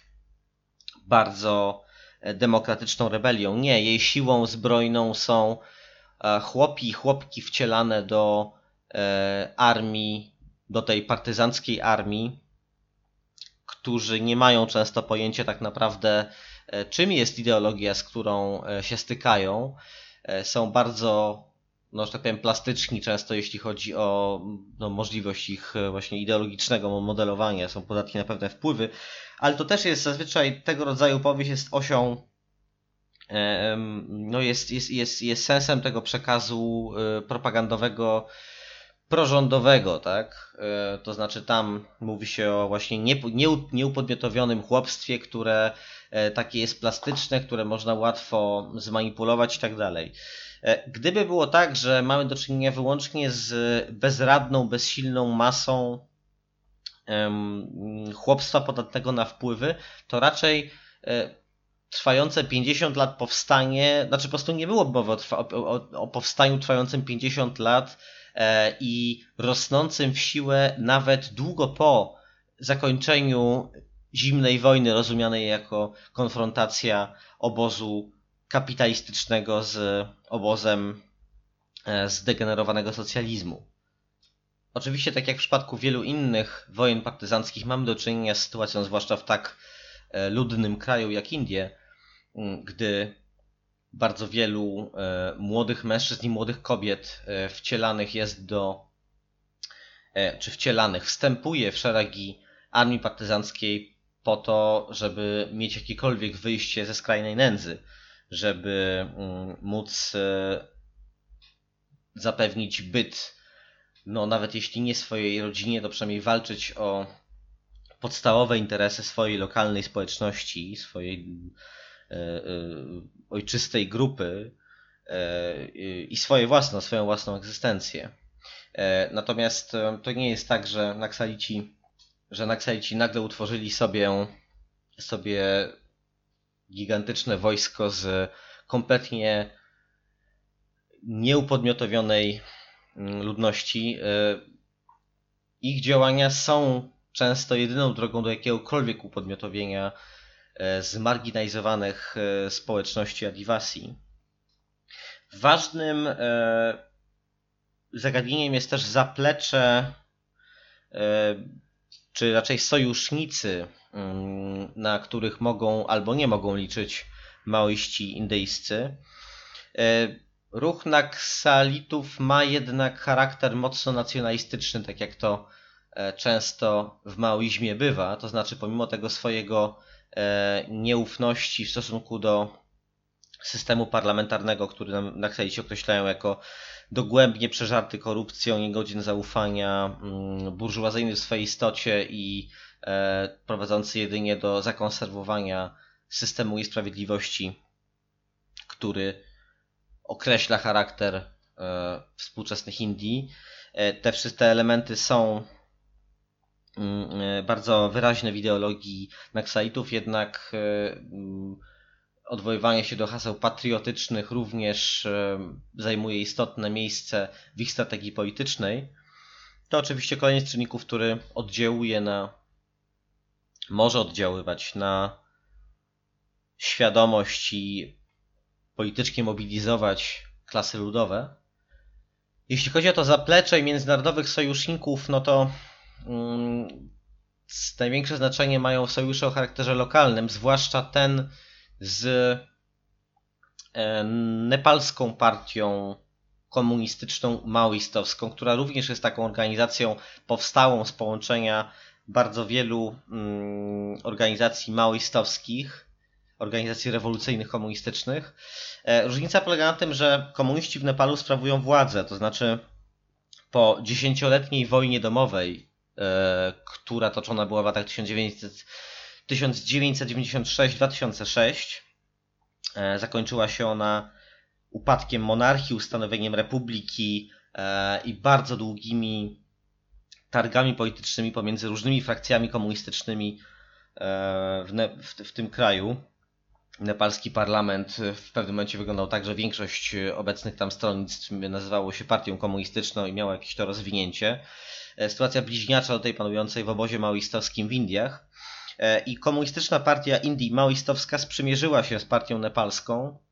bardzo e, demokratyczną rebelią. Nie, jej siłą zbrojną są e, chłopi i chłopki wcielane do armii, do tej partyzanckiej armii, którzy nie mają często pojęcia tak naprawdę, czym jest ideologia, z którą się stykają. Są bardzo no, że tak powiem, plastyczni często, jeśli chodzi o no, możliwość ich właśnie ideologicznego modelowania, są podatki na pewne wpływy, ale to też jest zazwyczaj tego rodzaju powieść jest osią no jest, jest, jest, jest sensem tego przekazu propagandowego prorządowego, tak? E, to znaczy tam mówi się o właśnie nieupodmiotowionym chłopstwie, które e, takie jest plastyczne, które można łatwo zmanipulować i tak dalej. E, gdyby było tak, że mamy do czynienia wyłącznie z bezradną, bezsilną masą chłopstwa podatnego na wpływy, to raczej trwające 50 lat powstanie, znaczy po prostu nie było mowy o, o, o powstaniu trwającym 50 lat i rosnącym w siłę nawet długo po zakończeniu zimnej wojny, rozumianej jako konfrontacja obozu kapitalistycznego z obozem e, zdegenerowanego socjalizmu. Oczywiście, tak jak w przypadku wielu innych wojen partyzanckich, mamy do czynienia z sytuacją, zwłaszcza w tak e, ludnym kraju jak Indie, gdy bardzo wielu e, młodych mężczyzn i młodych kobiet e, wcielanych jest do, e, czy wcielanych, wstępuje w szeregi armii partyzanckiej po to, żeby mieć jakiekolwiek wyjście ze skrajnej nędzy, żeby mm, móc zapewnić byt, no nawet jeśli nie swojej rodzinie, to przynajmniej walczyć o podstawowe interesy swojej lokalnej społeczności, swojej ojczystej grupy e, i swoje własne, swoją własną egzystencję. Natomiast to nie jest tak, że Naksalici, że Naksalici nagle utworzyli sobie, sobie gigantyczne wojsko z kompletnie nieupodmiotowionej mm, ludności. Ich działania są często jedyną drogą do jakiegokolwiek upodmiotowienia E, zmarginalizowanych e, społeczności Adivasi. Ważnym e, zagadnieniem jest też zaplecze, czy raczej sojusznicy, mm, na których mogą albo nie mogą liczyć maoiści indyjscy. Ruch Naksalitów ma jednak charakter mocno nacjonalistyczny, tak jak to często w maoizmie bywa, to znaczy pomimo tego swojego E, nieufności w stosunku do systemu parlamentarnego, który nam na się określają jako dogłębnie przeżarty korupcją, niegodzien zaufania, mm, burżuazyjny w swojej istocie i e, prowadzący jedynie do zakonserwowania systemu niesprawiedliwości, który określa charakter e, współczesnych Indii. Te wszystkie elementy są e, bardzo wyraźne w ideologii Naksaitów, jednak e, mm, odwoływanie się do haseł patriotycznych również e, zajmuje istotne miejsce w ich strategii politycznej. To oczywiście kolejny z czynników, który oddziałuje na, może oddziaływać na świadomość i politycznie mobilizować klasy ludowe. Jeśli chodzi o to zaplecze międzynarodowych sojuszników, no to Mm, największe znaczenie mają sojusze o charakterze lokalnym, zwłaszcza ten z e, nepalską partią komunistyczną maoistowską, która również jest taką organizacją powstałą z połączenia bardzo wielu mm, organizacji maoistowskich, organizacji rewolucyjnych komunistycznych. E, różnica polega na tym, że komuniści w Nepalu sprawują władzę, to znaczy po dziesięcioletniej wojnie domowej która toczona była w latach 1996-2006. E, zakończyła się ona upadkiem monarchii, ustanowieniem republiki e, i bardzo długimi targami politycznymi pomiędzy różnymi frakcjami komunistycznymi w, w, w, tym kraju. Nepalski parlament w pewnym momencie wyglądał tak, że większość obecnych tam stronnictw nazywało się partią komunistyczną i miało jakieś to rozwinięcie. E, sytuacja bliźniacza do tej panującej w obozie maoistowskim w Indiach. E, I komunistyczna partia Indii maoistowska sprzymierzyła się z partią nepalską, e,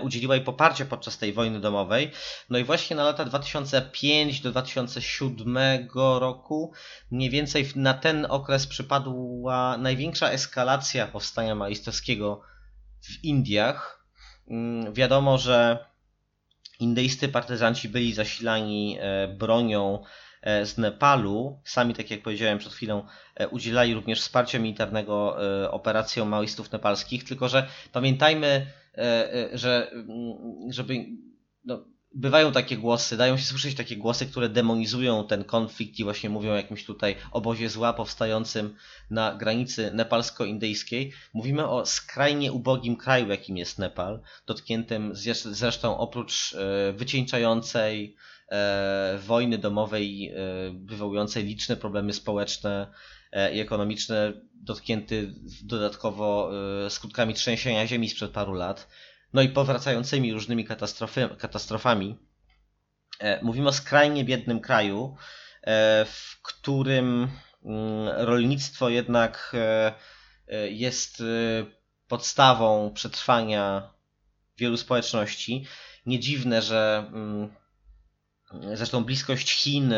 udzieliła jej poparcia podczas tej wojny domowej. No i właśnie na lata 2005 do 2007 roku, mniej więcej na ten okres przypadła największa eskalacja powstania maoistowskiego w Indiach. Mm, wiadomo, że indyjscy partyzanci byli zasilani bronią z Nepalu. Sami, tak jak powiedziałem przed chwilą, udzielali również wsparcia militarnego operacjom maoistów nepalskich, tylko że pamiętajmy, że mm, żeby no, bywają takie głosy, dają się słyszeć takie głosy, które demonizują ten konflikt i właśnie mówią o jakimś tutaj obozie zła powstającym na granicy nepalsko-indyjskiej. Mówimy o skrajnie ubogim kraju, jakim jest Nepal, dotkniętym zresztą oprócz e, wycieńczającej e, wojny domowej, e, wywołującej liczne problemy społeczne i ekonomiczne, dotknięty dodatkowo skutkami trzęsienia ziemi sprzed paru lat no i powracającymi różnymi katastrofami. E, mówimy o skrajnie biednym kraju, e, w którym mm, rolnictwo jednak e, jest podstawą przetrwania wielu społeczności. Nie dziwne, że mm, zresztą bliskość Chin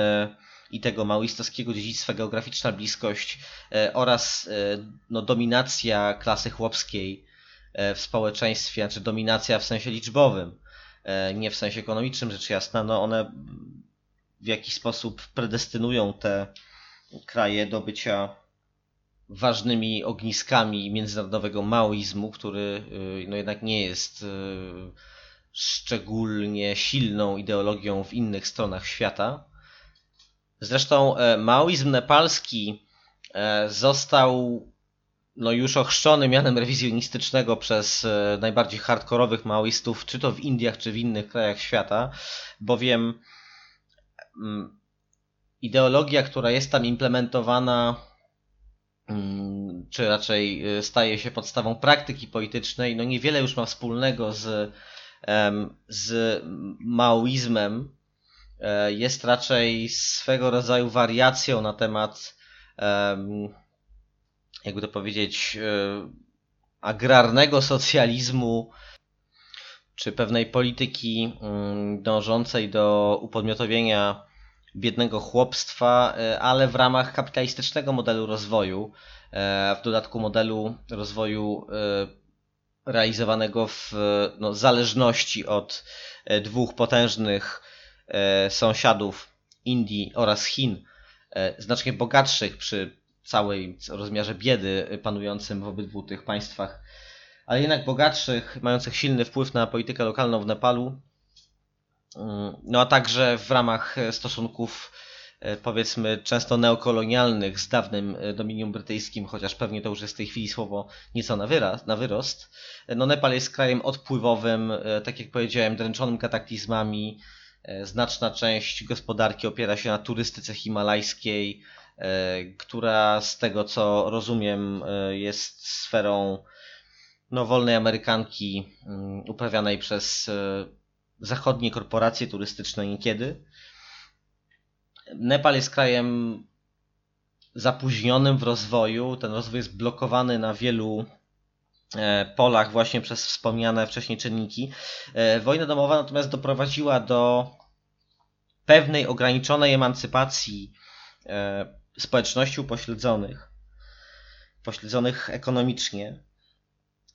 i tego maoistowskiego dziedzictwa, geograficzna bliskość oraz no, dominacja klasy chłopskiej E, w społeczeństwie, znaczy dominacja w sensie liczbowym, e, nie w sensie ekonomicznym, rzecz jasna, no one w jakiś sposób predestynują te kraje do bycia ważnymi ogniskami międzynarodowego maoizmu, który no jednak nie jest szczególnie silną ideologią w innych stronach świata. Zresztą e, maoizm nepalski został no już ochrzczony mianem rewizjonistycznego przez e, najbardziej hardkorowych maoistów, czy to w Indiach, czy w innych krajach świata, bowiem mm, ideologia, która jest tam implementowana, mm, czy raczej e, staje się podstawą praktyki politycznej, no niewiele już ma wspólnego z, z maoizmem. E, jest raczej swego rodzaju wariacją na temat jakby to powiedzieć, e, agrarnego socjalizmu, czy pewnej polityki mm, dążącej do upodmiotowienia biednego chłopstwa, e, ale w ramach kapitalistycznego modelu rozwoju, w dodatku modelu rozwoju realizowanego w no, zależności od dwóch potężnych sąsiadów Indii oraz Chin, znacznie bogatszych przy całej rozmiarze biedy panującym w obydwu tych państwach, ale jednak bogatszych, mających silny wpływ na politykę lokalną w Nepalu, mm, no a także w ramach stosunków e, powiedzmy często neokolonialnych z dawnym e, dominium brytyjskim, chociaż pewnie to już jest w tej chwili słowo nieco na, wyraz, na wyrost. No Nepal jest krajem odpływowym, e, tak jak powiedziałem, dręczonym kataklizmami. Znaczna część gospodarki opiera się na turystyce himalajskiej, E, która z tego co rozumiem e, jest sferą no, wolnej Amerykanki mm, uprawianej przez e, zachodnie korporacje turystyczne niekiedy. Nepal jest krajem zapóźnionym w rozwoju. Ten rozwój jest blokowany na wielu polach właśnie przez wspomniane wcześniej czynniki. Wojna domowa natomiast doprowadziła do pewnej ograniczonej emancypacji społeczności upośledzonych, pośledzonych ekonomicznie.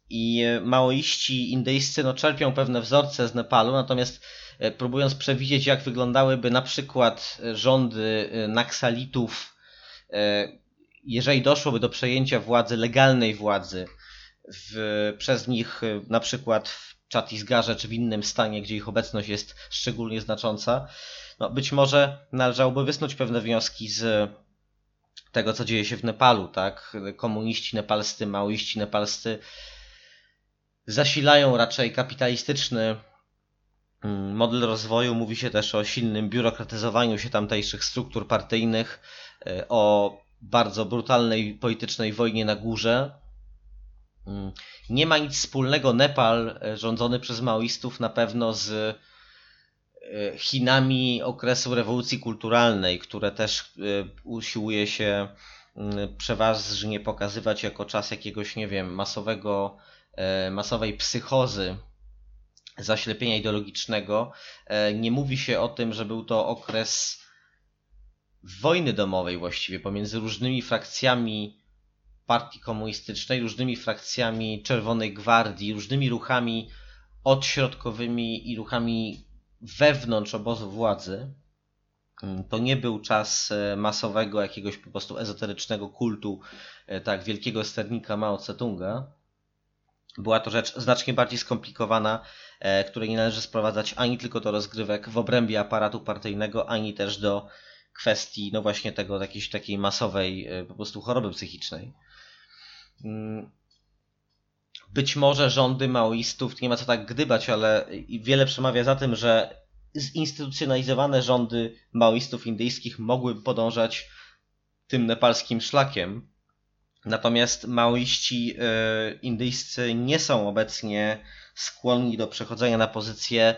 I maoiści indyjscy no, czerpią pewne wzorce z Nepalu, natomiast e, próbując przewidzieć, jak wyglądałyby na przykład e, rządy e, naksalitów, jeżeli doszłoby do przejęcia władzy, legalnej władzy, w, przez nich na przykład w Chattisgarze czy w innym stanie, gdzie ich obecność jest szczególnie znacząca, no być może należałoby wysnuć pewne wnioski z tego, co dzieje się w Nepalu, tak? Komuniści nepalscy, maoiści nepalscy zasilają raczej kapitalistyczny mm, model rozwoju. Mówi się też o silnym biurokratyzowaniu się tamtejszych struktur partyjnych, e, o bardzo brutalnej politycznej wojnie na górze. Mm, nie ma nic wspólnego Nepal e, rządzony przez maoistów na pewno z E, Chinami okresu rewolucji kulturalnej, które też e, usiłuje się przeważnie pokazywać jako czas jakiegoś, nie wiem, masowego, masowej psychozy, zaślepienia ideologicznego. Nie mówi się o tym, że był to okres wojny domowej właściwie pomiędzy różnymi frakcjami partii komunistycznej, różnymi frakcjami Czerwonej Gwardii, różnymi ruchami odśrodkowymi i ruchami wewnątrz obozu władzy. Mm, to nie był czas e, masowego jakiegoś po prostu ezoterycznego kultu, e, tak, wielkiego sternika Mao Tse-tunga. Była to rzecz znacznie bardziej skomplikowana, e, której nie należy sprowadzać ani tylko do rozgrywek w obrębie aparatu partyjnego, ani też do kwestii, no właśnie tego, jakiejś takiej masowej po prostu choroby psychicznej. Mm, być może rządy maoistów, nie ma co tak gdybać, ale wiele przemawia za tym, że zinstytucjonalizowane rządy maoistów indyjskich mogły podążać tym nepalskim szlakiem. Natomiast maoiści e, indyjscy nie są obecnie skłonni do przechodzenia na pozycje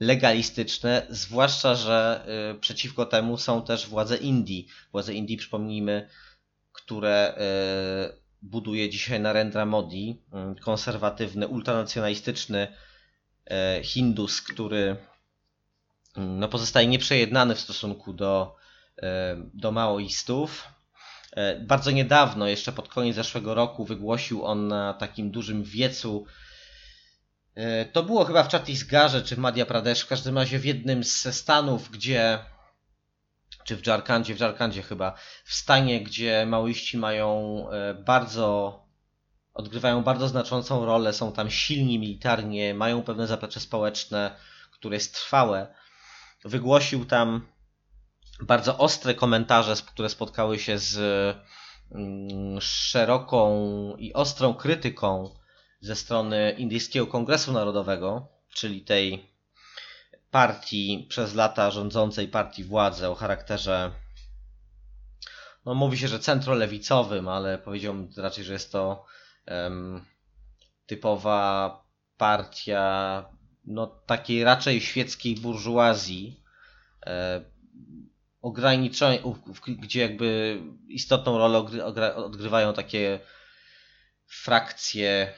legalistyczne, zwłaszcza, że e, przeciwko temu są też władze Indii. Władze Indii, przypomnijmy, które e, buduje dzisiaj Narendra Modi, mm, konserwatywny, ultranacjonalistyczny e, Hindus, który mm, no, pozostaje nieprzejednany w stosunku do, e, do maoistów. E, bardzo niedawno, jeszcze pod koniec zeszłego roku, wygłosił on na takim dużym wiecu. To było chyba w Chhattisgarze czy w Madhya Pradesh, w każdym razie w jednym ze stanów, gdzie czy w Jarkandzie, w Jarkandzie chyba, w stanie, gdzie maoiści mają e, bardzo, odgrywają bardzo znaczącą rolę, są tam silni militarnie, mają pewne zaplecze społeczne, które jest trwałe. Wygłosił tam bardzo ostre komentarze, które spotkały się z mm, szeroką i ostrą krytyką ze strony Indyjskiego Kongresu Narodowego, czyli tej partii przez lata rządzącej partii władzy o charakterze no mówi się, że centrolewicowym, ale powiedziałbym raczej, że jest to um, typowa partia no takiej raczej świeckiej burżuazji e, gdzie jakby istotną rolę odgrywają takie frakcje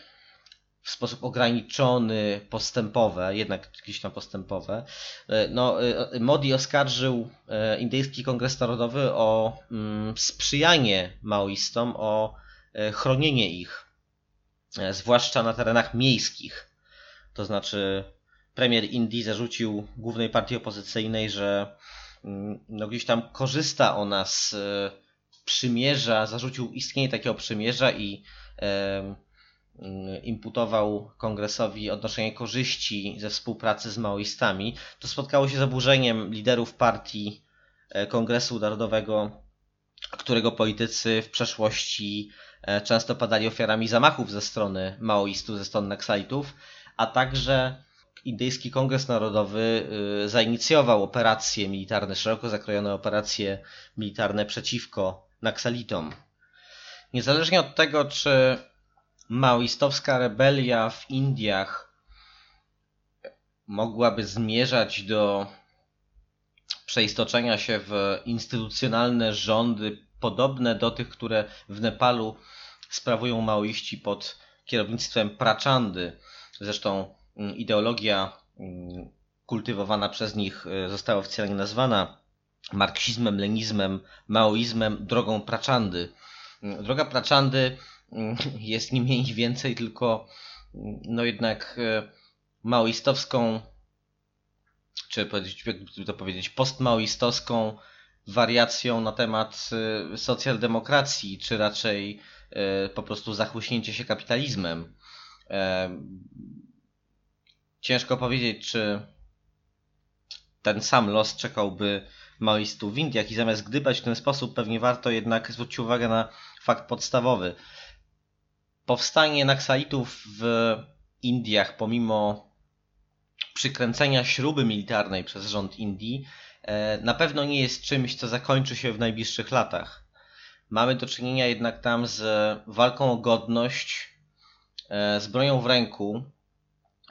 w sposób ograniczony postępowe, jednak jakieś tam postępowe. E, no, e, Modi oskarżył e, Indyjski Kongres Narodowy o mm, sprzyjanie maoistom, o chronienie ich, zwłaszcza na terenach miejskich. To znaczy, premier Indii zarzucił głównej partii opozycyjnej, że mm, no, gdzieś tam korzysta ona z przymierza, zarzucił istnienie takiego przymierza i Y, imputował kongresowi odnoszenie korzyści ze współpracy z maoistami, to spotkało się z oburzeniem liderów partii e, Kongresu Narodowego, którego politycy w przeszłości e, często padali ofiarami zamachów ze strony maoistów, ze strony naksalitów, a także Indyjski Kongres Narodowy y, zainicjował operacje militarne, szeroko zakrojone operacje militarne przeciwko naksalitom. Niezależnie od tego, czy maoistowska rebelia w Indiach mogłaby zmierzać do przeistoczenia się w instytucjonalne rządy podobne do tych, które w Nepalu sprawują maoiści pod kierownictwem Prachandy. Zresztą mm, ideologia mm, kultywowana przez nich e, została oficjalnie nazwana marksizmem, lenizmem, maoizmem, drogą Prachandy. Mm, droga Prachandy jest nie mniej ni więcej, tylko no jednak e, maoistowską, czy jakby to powiedzieć, postmaoistowską wariacją na temat e, socjaldemokracji, czy raczej e, po prostu zachłyśnięcie się kapitalizmem. Ciężko powiedzieć, czy ten sam los czekałby maoistów w Indiach i zamiast gdybać w ten sposób, pewnie warto jednak zwrócić uwagę na fakt podstawowy. Powstanie Naksalitów w Indiach, pomimo przykręcenia śruby militarnej przez rząd Indii, e, na pewno nie jest czymś, co zakończy się w najbliższych latach. Mamy do czynienia jednak tam z walką o godność, e, z bronią w ręku,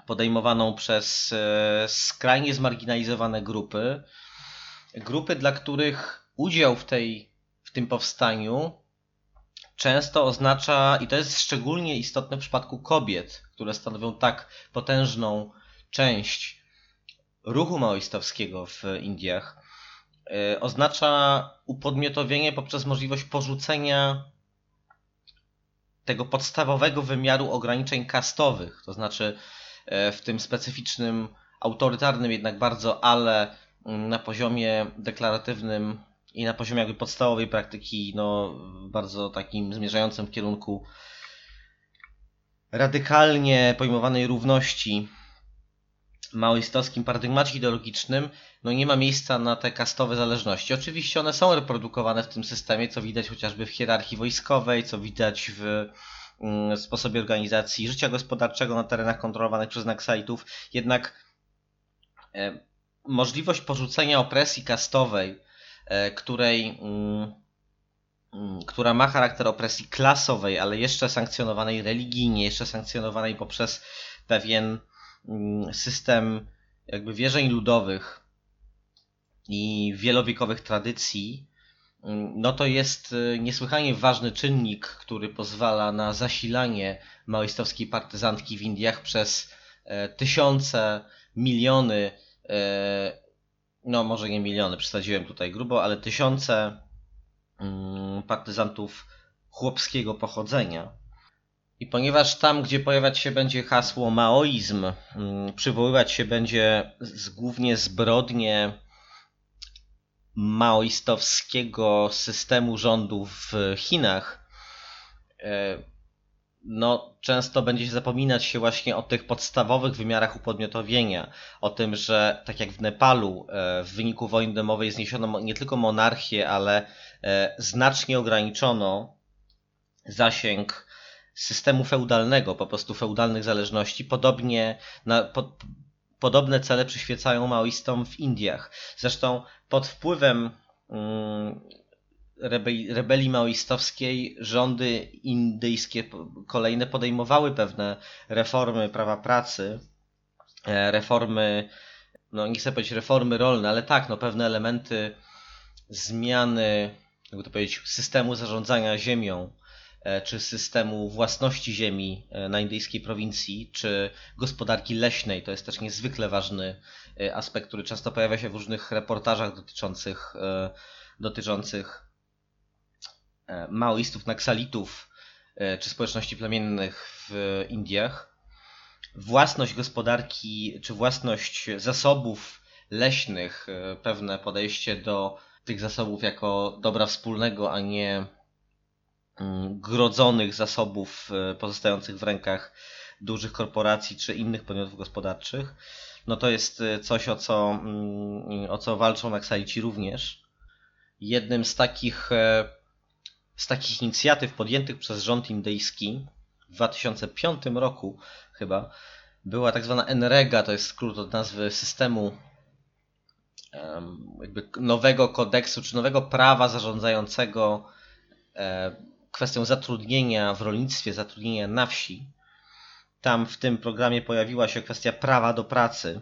podejmowaną przez e, skrajnie zmarginalizowane grupy. Grupy, dla których udział w, tej, w tym powstaniu często oznacza, i to jest szczególnie istotne w przypadku kobiet, które stanowią tak potężną część ruchu maoistowskiego w Indiach, e, oznacza upodmiotowienie poprzez możliwość porzucenia tego podstawowego wymiaru ograniczeń kastowych, to znaczy e, w tym specyficznym autorytarnym jednak bardzo, ale mm, na poziomie deklaratywnym i na poziomie jakby podstawowej praktyki, no bardzo takim zmierzającym w kierunku radykalnie pojmowanej równości maoistowskim paradygmacie ideologicznym, no nie ma miejsca na te kastowe zależności. Oczywiście one są reprodukowane w tym systemie, co widać chociażby w hierarchii wojskowej, co widać w mm, sposobie organizacji życia gospodarczego na terenach kontrolowanych przez Naxalitów. Jednak e, możliwość porzucenia opresji kastowej, której mm, mm, która ma charakter opresji klasowej, ale jeszcze sankcjonowanej religijnie, jeszcze sankcjonowanej poprzez pewien Mm, system jakby wierzeń ludowych i wielowiekowych tradycji, no to jest y, niesłychanie ważny czynnik, który pozwala na zasilanie maoistowskiej partyzantki w Indiach przez e, tysiące, miliony, e, no może nie miliony, przesadziłem tutaj grubo, ale tysiące mm, partyzantów chłopskiego pochodzenia. I ponieważ tam, gdzie pojawiać się będzie hasło maoizm, mm, przywoływać się będzie z, głównie zbrodnie maoistowskiego systemu rządu w Chinach, e, no, często będzie się zapominać się właśnie o tych podstawowych wymiarach upodmiotowienia, o tym, że tak jak w Nepalu e, w wyniku wojny domowej zniesiono nie tylko monarchię, ale e, znacznie ograniczono zasięg systemu feudalnego, po prostu feudalnych zależności. Podobnie na, po, podobne cele przyświecają maoistom w Indiach. Zresztą pod wpływem mm, rebelii, rebelii maoistowskiej rządy indyjskie kolejne podejmowały pewne reformy prawa pracy, e, reformy, no nie chcę powiedzieć reformy rolne, ale tak, no pewne elementy zmiany, jakby to powiedzieć, systemu zarządzania ziemią, E, czy systemu własności ziemi e, na indyjskiej prowincji, czy gospodarki leśnej. To jest też niezwykle ważny aspekt, który często pojawia się w różnych reportażach dotyczących, dotyczących maoistów, naksalitów, czy społeczności plemiennych w Indiach. Własność gospodarki, czy własność zasobów leśnych, pewne podejście do tych zasobów jako dobra wspólnego, a nie Mm, grodzonych zasobów e, pozostających w rękach dużych korporacji czy innych podmiotów gospodarczych, no to jest e, coś, o co, mm, o co walczą Naksalici również. Jednym z takich, e, z takich inicjatyw podjętych przez rząd indyjski w 2005 roku chyba była tak zwana NREGA, to jest skrót od nazwy systemu jakby nowego kodeksu, czy nowego prawa zarządzającego kwestią zatrudnienia w rolnictwie, zatrudnienia na wsi. Tam w tym programie pojawiła się kwestia prawa do pracy,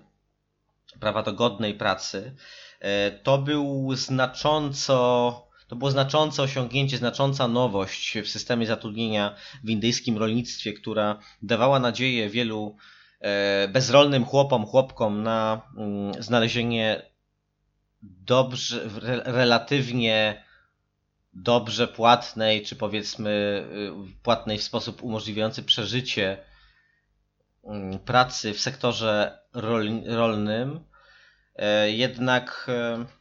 prawa do godnej pracy. E, to był znacząco to było znaczące osiągnięcie, znacząca nowość w systemie zatrudnienia w indyjskim rolnictwie, która dawała nadzieję wielu e, bezrolnym chłopom, chłopkom na mm, znalezienie dobrze, relatywnie dobrze płatnej, czy powiedzmy y, płatnej w sposób umożliwiający przeżycie mm, pracy w sektorze rolnym, e, jednak e,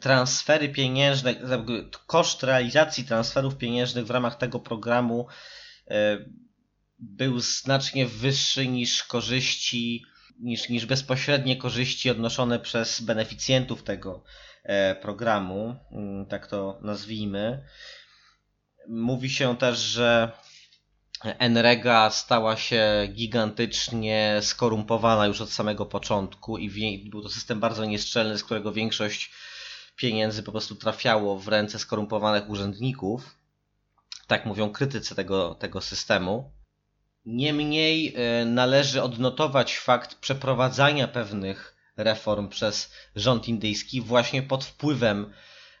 transfery pieniężne, koszt realizacji transferów pieniężnych w ramach tego programu e, był znacznie wyższy niż korzyści, niż, niż bezpośrednie korzyści odnoszone przez beneficjentów tego E, programu, mm, tak to nazwijmy. Mówi się też, że Enrega stała się gigantycznie skorumpowana już od samego początku i był to system bardzo nieszczelny, z którego większość pieniędzy po prostu trafiało w ręce skorumpowanych urzędników. Tak mówią krytycy tego, tego systemu. Niemniej e, należy odnotować fakt przeprowadzania pewnych reform przez rząd indyjski właśnie pod wpływem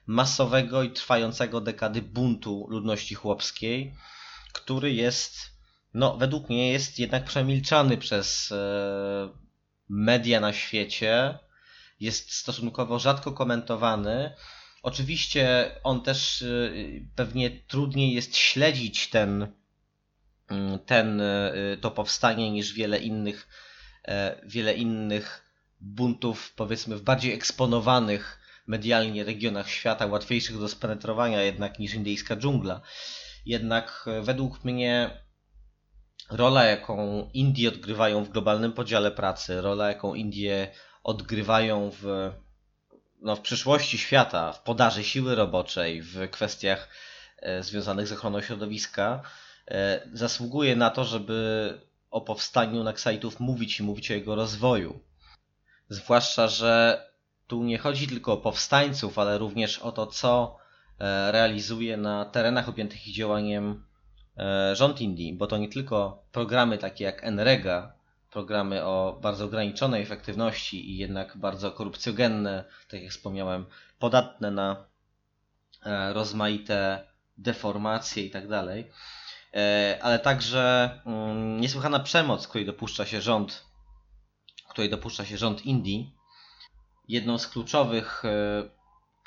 masowego i trwającego dekady buntu ludności chłopskiej, który jest, no według mnie jest jednak przemilczany przez e, media na świecie, jest stosunkowo rzadko komentowany. Oczywiście on też e, pewnie trudniej jest śledzić ten, ten, e, to powstanie niż wiele innych wiele innych buntów, powiedzmy, w bardziej eksponowanych medialnie regionach świata, łatwiejszych do spenetrowania jednak niż indyjska dżungla. Jednak według mnie rola, jaką Indie odgrywają w globalnym podziale pracy, rola, jaką Indie odgrywają w, no, w przyszłości świata, w podaży siły roboczej, w kwestiach e, związanych z ochroną środowiska, e, zasługuje na to, żeby o powstaniu Naxalitów mówić i mówić o jego rozwoju. Zwłaszcza, że tu nie chodzi tylko o powstańców, ale również o to, co e, realizuje na terenach objętych ich działaniem rząd Indii, bo to nie tylko programy takie jak NREGA, programy o bardzo ograniczonej efektywności i jednak bardzo korupcjogenne, tak jak wspomniałem, podatne na e, rozmaite deformacje i tak dalej, e, ale także mm, niesłychana przemoc, której dopuszcza się rząd, której dopuszcza się rząd Indii. Jedną z kluczowych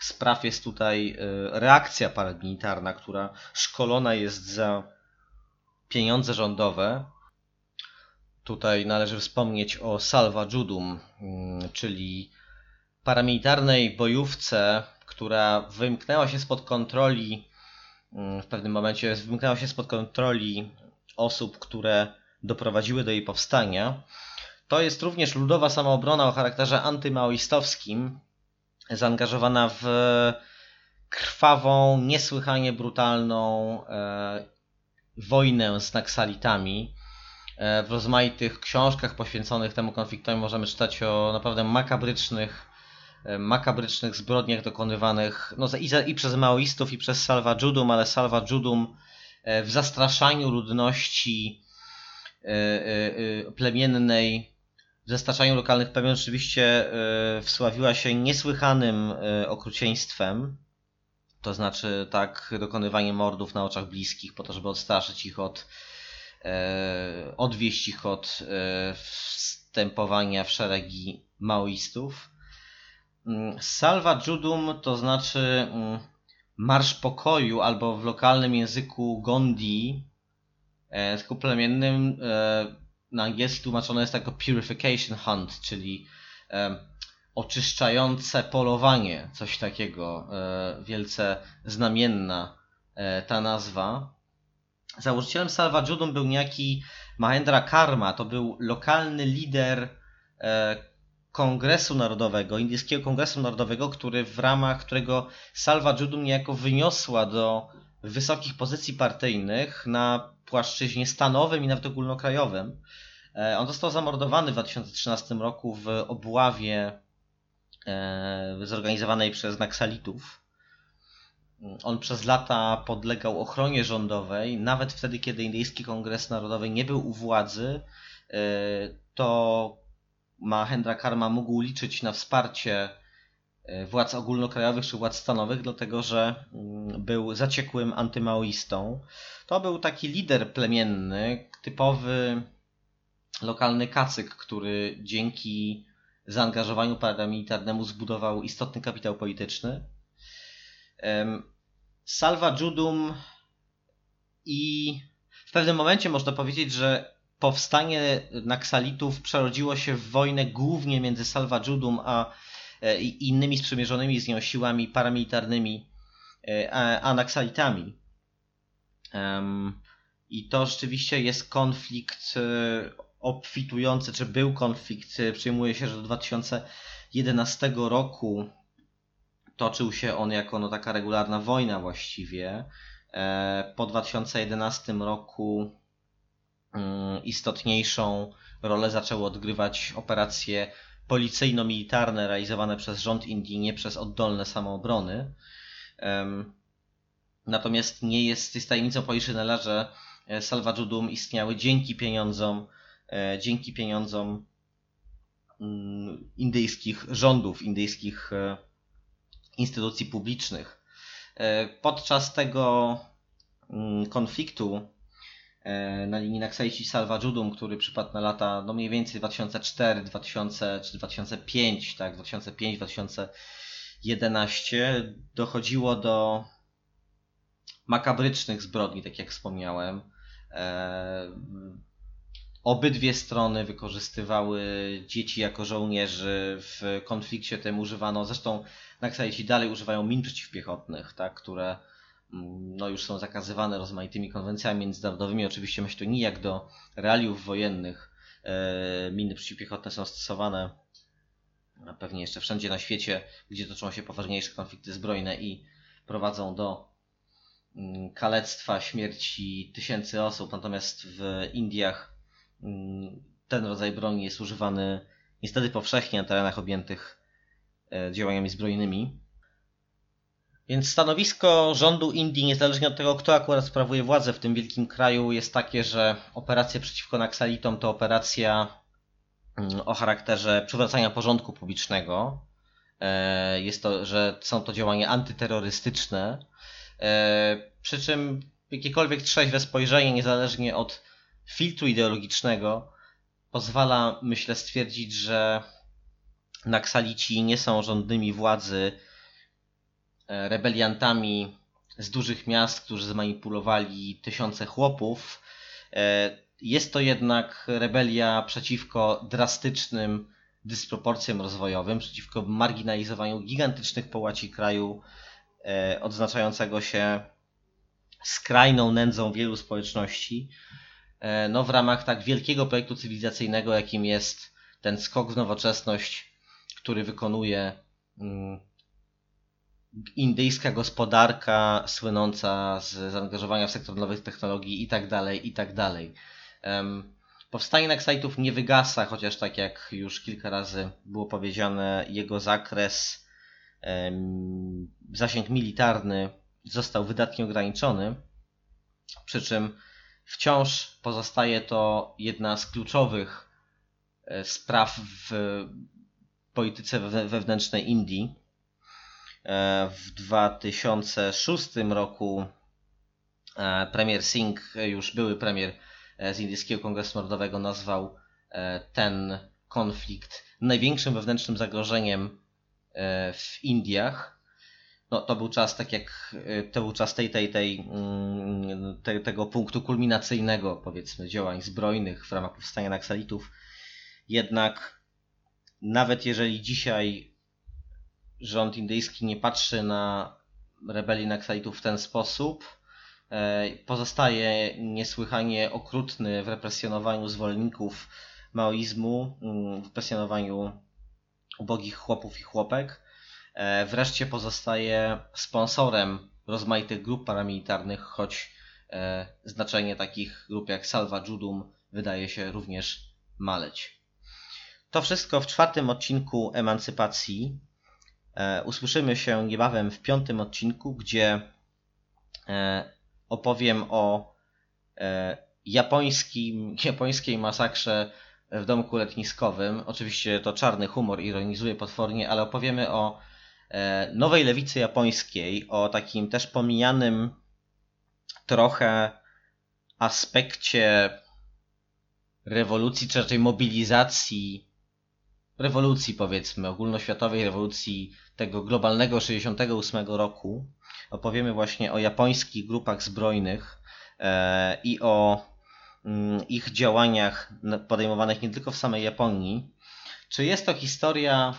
spraw jest tutaj reakcja paramilitarna, która szkolona jest za pieniądze rządowe. Tutaj należy wspomnieć o Salva Judum, mm, czyli paramilitarnej bojówce, która wymknęła się spod kontroli mm, w pewnym momencie wymknęła się spod kontroli osób, które doprowadziły do jej powstania. To jest również ludowa samoobrona o charakterze antymaoistowskim, zaangażowana w krwawą, niesłychanie brutalną e, wojnę z Naksalitami. E, w rozmaitych książkach poświęconych temu konfliktowi możemy czytać o naprawdę makabrycznych, e, makabrycznych zbrodniach dokonywanych no, i, za, i przez maoistów, i przez Salva Judum, ale Salva Judum e, w zastraszaniu ludności plemiennej, w zastraszaniu lokalnych plemion rzeczywiście wsławiła się niesłychanym okrucieństwem. To znaczy tak dokonywanie mordów na oczach bliskich po to, żeby odstraszyć ich od odwieść ich od e, wstępowania w szeregi maoistów. Mm, Salva Judum to znaczy mm, Marsz Pokoju albo w lokalnym języku Gondi, e, języku plemiennym e, na angielski tłumaczone jest jako Purification Hunt, czyli e, oczyszczające polowanie, coś takiego, e, wielce znamienna e, ta nazwa. Założycielem Salva Judum był niejaki Mahendra Karma, to był lokalny lider e, Kongresu Narodowego, Indyjskiego Kongresu Narodowego, który w ramach którego Salva Judum niejako wyniosła do wysokich pozycji partyjnych na płaszczyźnie stanowym i nawet ogólnokrajowym. On został zamordowany w 2013 roku w obławie E, zorganizowanej przez Naksalitów. On przez lata podlegał ochronie rządowej, nawet wtedy, kiedy Indyjski Kongres Narodowy nie był u władzy, e, to Mahendra Karma mógł liczyć na wsparcie e, władz ogólnokrajowych czy władz stanowych, dlatego że mm, był zaciekłym antymaoistą. To był taki lider plemienny, typowy lokalny kacyk, który dzięki zaangażowaniu paramilitarnemu zbudował istotny kapitał polityczny. Salva Judum i w pewnym momencie można powiedzieć, że powstanie Naksalitów przerodziło się w wojnę głównie między Salva Judum a e, innymi sprzymierzonymi z nią siłami paramilitarnymi, e, a, Naksalitami. I to rzeczywiście jest konflikt e, obfitujący, czy był konflikt, przyjmuje się, że do 2011 roku toczył się on jako no, taka regularna wojna właściwie. E, po 2011 roku mm, istotniejszą rolę zaczęły odgrywać operacje policyjno-militarne realizowane przez rząd Indii, nie przez oddolne samoobrony. Natomiast nie jest, jest tajemnicą Poliszynela, że e, Salva Judum istniały dzięki pieniądzom E, dzięki pieniądzom mm, indyjskich rządów, indyjskich instytucji publicznych. E, podczas tego mm, konfliktu na linii Naksaici Salva Judum, który przypadł na lata no mniej więcej 2004, 2000 czy 2005, tak, 2005, 2011 dochodziło do makabrycznych zbrodni, tak jak wspomniałem obydwie strony wykorzystywały dzieci jako żołnierzy. W konflikcie tym używano, zresztą Naksalici dalej używają min przeciwpiechotnych, tak, które mm, no, już są zakazywane rozmaitymi konwencjami międzynarodowymi. Oczywiście myślę to nijak do realiów wojennych. E, miny przeciwpiechotne są stosowane pewnie jeszcze wszędzie na świecie, gdzie toczą się poważniejsze konflikty zbrojne i prowadzą do mm, kalectwa, śmierci tysięcy osób. Natomiast w Indiach mm, ten rodzaj broni jest używany niestety powszechnie na terenach objętych działaniami zbrojnymi. Więc stanowisko rządu Indii, niezależnie od tego, kto akurat sprawuje władzę w tym wielkim kraju, jest takie, że operacja przeciwko Naksalitom to operacja mm, o charakterze przywracania porządku publicznego. E, jest to, że są to działania antyterrorystyczne. E, przy czym jakiekolwiek trzeźwe spojrzenie, niezależnie od filtru ideologicznego, pozwala, myślę, stwierdzić, że Naksalici nie są rządnymi władzy E, rebeliantami z dużych miast, którzy zmanipulowali tysiące chłopów. E, jest to jednak rebelia przeciwko drastycznym dysproporcjom rozwojowym, przeciwko marginalizowaniu gigantycznych połaci kraju, e, odznaczającego się skrajną nędzą wielu społeczności. No, w ramach tak wielkiego projektu cywilizacyjnego, jakim jest ten skok w nowoczesność, który wykonuje mm, indyjska gospodarka słynąca z zaangażowania w sektor nowych technologii i tak dalej, i tak. Powstanie Nexite'ów nie wygasa, chociaż tak jak już kilka razy było powiedziane, jego zakres, zasięg militarny został wydatnie ograniczony, przy czym wciąż pozostaje to jedna z kluczowych e, spraw w polityce wewnętrznej Indii. E, w 2006 roku e, premier Singh, już były premier e, z Indyjskiego Kongresu Narodowego, nazwał ten konflikt największym wewnętrznym zagrożeniem w Indiach. No, to był czas, tak jak to był czas tej, tej, tej, mm, te, tego punktu kulminacyjnego, powiedzmy, działań zbrojnych w ramach powstania Naksalitów. Jednak nawet jeżeli dzisiaj rząd indyjski nie patrzy na rebelię Naksalitów w ten sposób, e, pozostaje niesłychanie okrutny w represjonowaniu zwolenników maoizmu, mm, w represjonowaniu ubogich chłopów i chłopek. E, wreszcie pozostaje sponsorem rozmaitych grup paramilitarnych, choć e, znaczenie takich grup jak Salva Judum wydaje się również maleć. To wszystko w czwartym odcinku Emancypacji. E, usłyszymy się niebawem w piątym odcinku, gdzie e, opowiem o e, japońskim, japońskiej masakrze w domku letniskowym. Oczywiście to czarny humor ironizuje potwornie, ale opowiemy o nowej lewicy japońskiej, o takim też pomijanym trochę aspekcie rewolucji, czy raczej mobilizacji rewolucji, powiedzmy, ogólnoświatowej rewolucji tego globalnego 68 roku. Opowiemy właśnie o japońskich grupach zbrojnych e, i o mm, ich działaniach podejmowanych nie tylko w samej Japonii. Czy jest to historia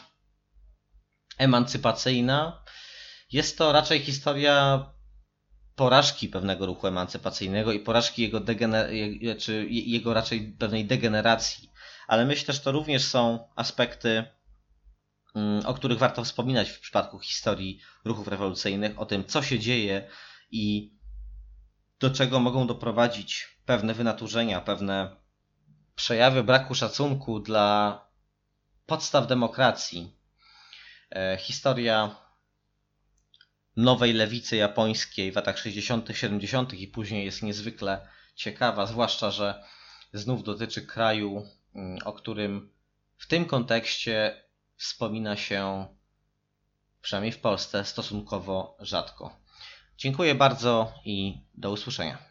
emancypacyjna? Jest to raczej historia porażki pewnego ruchu emancypacyjnego i porażki jego, degener- czy jego raczej pewnej degeneracji ale myślę, że to również są aspekty, mm, o których warto wspominać w przypadku historii ruchów rewolucyjnych, o tym, co się dzieje i do czego mogą doprowadzić pewne wynaturzenia, pewne przejawy braku szacunku dla podstaw demokracji. E, historia nowej lewicy japońskiej w latach 60., 70. i później jest niezwykle ciekawa, zwłaszcza, że znów dotyczy kraju o którym w tym kontekście wspomina się, przynajmniej w Polsce, stosunkowo rzadko. Dziękuję bardzo i do usłyszenia.